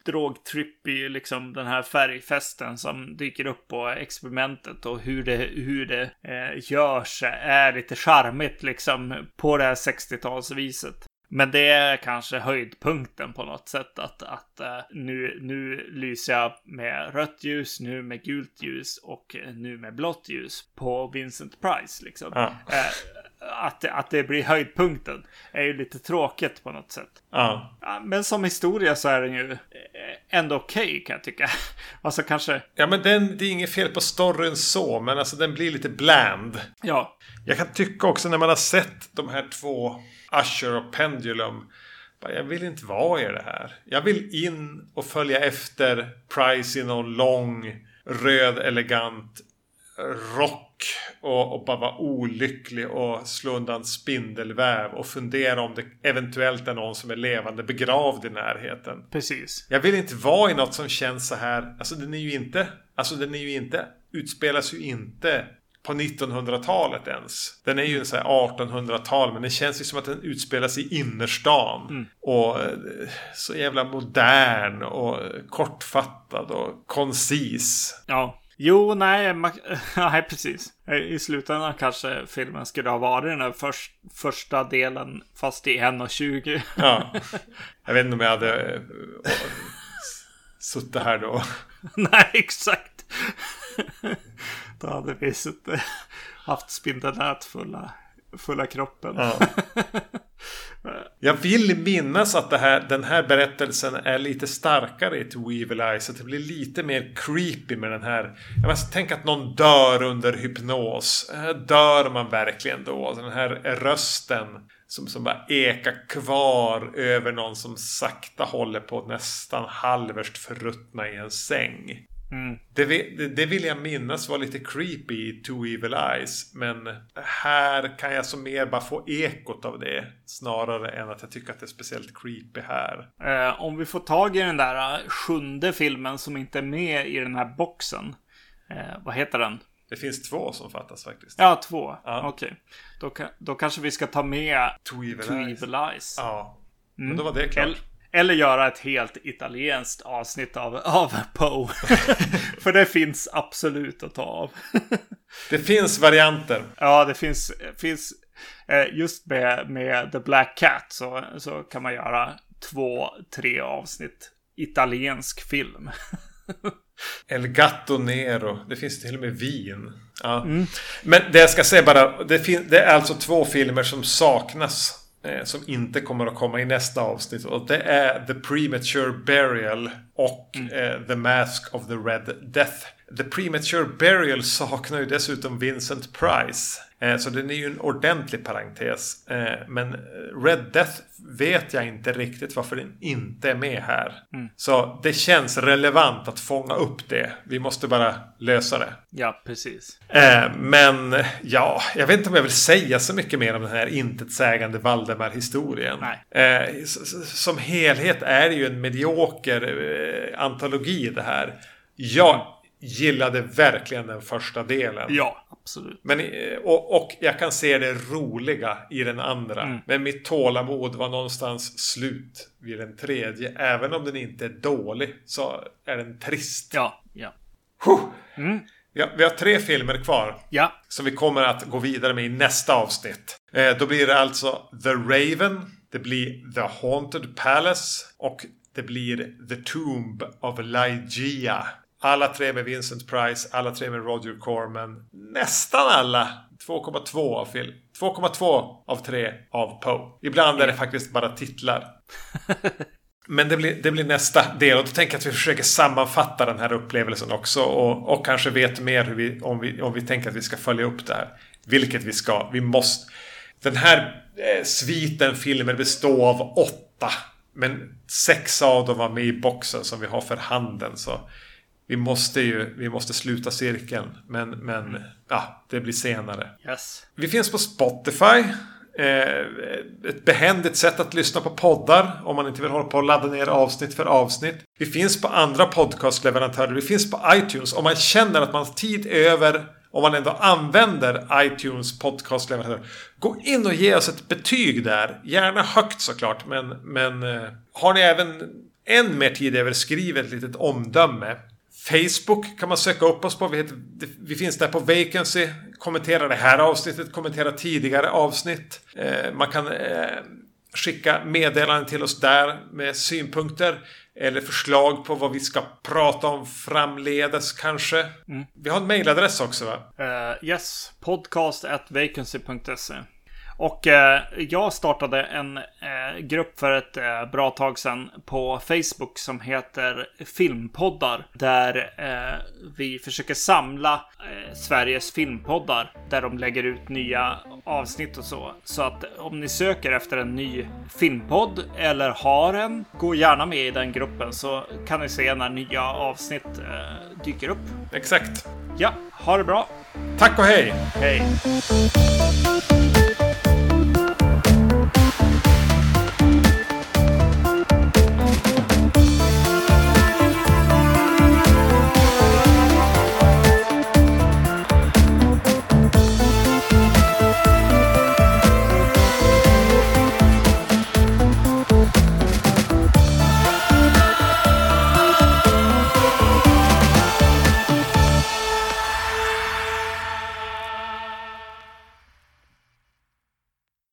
Speaker 2: drogtripp i liksom den här färgfesten som dyker upp på experimentet och hur det, hur det eh, uh, görs är lite charmigt liksom på det här 60-talsviset. Men det är kanske höjdpunkten på något sätt att, att eh, nu, nu lyser jag med rött ljus, nu med gult ljus och nu med blått ljus på Vincent Price liksom.
Speaker 1: Ja.
Speaker 2: Eh, att, det, att det blir höjdpunkten är ju lite tråkigt på något sätt.
Speaker 1: Ja.
Speaker 2: Men som historia så är den ju eh, ändå okej kan jag tycka. *laughs* Alltså kanske,
Speaker 1: Ja, men den, det är inget fel på storyn så, men alltså den blir lite bland.
Speaker 2: ja,
Speaker 1: Jag kan tycka också när man har sett de här två, Usher och Pendulum. Jag vill inte vara i det här. Jag vill in och följa efter Price i någon lång, röd, elegant rock. Och, och bara vara olycklig och slå undan spindelväv. Och fundera om det eventuellt är någon som är levande begravd i närheten.
Speaker 2: precis.
Speaker 1: Jag vill inte vara i något som känns så här. Alltså den är ju inte. Alltså den är ju inte. Utspelas ju inte på 1900-talet ens. Den är ju en så här 1800-tal. Men det känns ju som att den utspelas i innerstan. Och eh, så jävla modern och kortfattad och koncis.
Speaker 2: Ja. Jo, nej, *laughs* nej, precis. I slutändan kanske filmen skulle ha varit den här förs- första delen fast i 1.20.
Speaker 1: Ja. *laughs* Jag vet inte om jag hade eh, suttit här då. *laughs*
Speaker 2: nej, exakt. Då hade vi suttit, haft spindelnät fulla, fulla kroppen.
Speaker 1: Ja. *laughs* Jag vill minnas att här, den här berättelsen är lite starkare i To Evil Eyes. Att det blir lite mer creepy med den här. Jag måste tänka att någon dör under hypnos. Äh, Dör man verkligen då? Den här rösten som, som bara ekar kvar över någon som sakta håller på att nästan halvvägs förruttna i en säng.
Speaker 2: Mm.
Speaker 1: Det, det, det vill jag minnas var lite creepy i Two Evil Eyes. Men här kan jag som mer bara få ekot av det. Snarare än att jag tycker att det är speciellt creepy här.
Speaker 2: Eh, om vi får tag i den där eh, sjunde filmen som inte är med i den här boxen. Eh, vad heter den?
Speaker 1: Det finns två som fattas faktiskt.
Speaker 2: Ja, två.
Speaker 1: Ja.
Speaker 2: Okej. Då, ka- då kanske vi ska ta med
Speaker 1: Two Evil
Speaker 2: Two
Speaker 1: Eyes.
Speaker 2: Evil Eyes.
Speaker 1: Ja. Men då var det klart.
Speaker 2: Eller, eller göra ett helt italienskt avsnitt av, av Poe. *laughs* För det finns absolut att ta av.
Speaker 1: Det finns varianter.
Speaker 2: ja, det finns, finns eh, just med, med The Black Cat så, så kan man göra två, tre avsnitt italiensk film. *laughs*
Speaker 1: El Gatto Nero. Det finns till och med vin. Ja. Men det jag ska säga bara. Det, det är alltså två filmer som saknas. Eh, som inte kommer att komma i nästa avsnitt. Och det är The Premature Burial och eh, The Mask of the Red Death. The Premature Burial saknar ju dessutom Vincent Price. Eh, så den är ju en ordentlig parentes. Eh, men Red Death vet jag inte riktigt varför den inte är med här. Så det känns relevant att fånga upp det. Vi måste bara lösa det.
Speaker 2: ja, precis.
Speaker 1: Eh, men ja, jag vet inte om jag vill säga så mycket mer om den här intetsägande Valdemar-historien. Som helhet är det ju en medioker antologi det här. Jag gillade verkligen den första delen.
Speaker 2: Ja, absolut.
Speaker 1: Men, eh, och, och jag kan se det roliga i den andra. Men mitt tålamod var någonstans slut vid den tredje. Även om den inte är dålig så är den trist.
Speaker 2: Ja, ja.
Speaker 1: Vi, har, vi har tre filmer kvar.
Speaker 2: Ja,
Speaker 1: Som vi kommer att gå vidare med i nästa avsnitt. Eh, då blir det alltså The Raven. Det blir The Haunted Palace. Och det blir The Tomb of Lygia. Alla tre med Vincent Price. Alla tre med Roger Corman. Nästan alla 2,2 av film. 2,2 av 3 av Poe. Ibland är det faktiskt bara titlar. *laughs* Men det blir, det blir nästa del och då tänker jag att vi försöker sammanfatta den här upplevelsen också och, och kanske vet mer hur vi, om, vi, om vi tänker att vi ska följa upp det här. Vilket vi ska. Vi måste. Den här eh, sviten filmer består av åtta. Men sex av dem var med i boxen som vi har för handen. Så vi måste ju vi måste sluta cirkeln. Men, men ja, det blir senare.
Speaker 2: yes.
Speaker 1: Vi finns på Spotify. Eh, ett behändigt sätt att lyssna på poddar om man inte vill hålla på och ladda ner avsnitt för avsnitt. Vi finns på andra podcastleverantörer. Vi finns på iTunes. Om man känner att man har tid över om man ändå använder iTunes podcastleverantör. Gå in och ge oss ett betyg där. Gärna högt såklart. Men, men eh, har ni även än mer tid över skriv ett litet omdöme. Facebook kan man söka upp oss på. Vi, heter, vi finns där på Vacancy. Kommentera det här avsnittet. Kommentera tidigare avsnitt. Eh, man kan eh, skicka meddelanden till oss där med synpunkter. Eller förslag på vad vi ska prata om framledes kanske. Vi har en mailadress också va?
Speaker 2: Uh, yes, podcast at vacancy.se. Och eh, jag startade en eh, grupp för ett eh, bra tag sedan på Facebook som heter Filmpoddar. Där eh, vi försöker samla eh, Sveriges filmpoddar. Där de lägger ut nya avsnitt och så. Så att om ni söker efter en ny filmpodd eller har en, gå gärna med i den gruppen så kan ni se när nya avsnitt eh, dyker upp.
Speaker 1: Exakt.
Speaker 2: Ja, ha det bra.
Speaker 1: Tack och hej!
Speaker 2: Hej!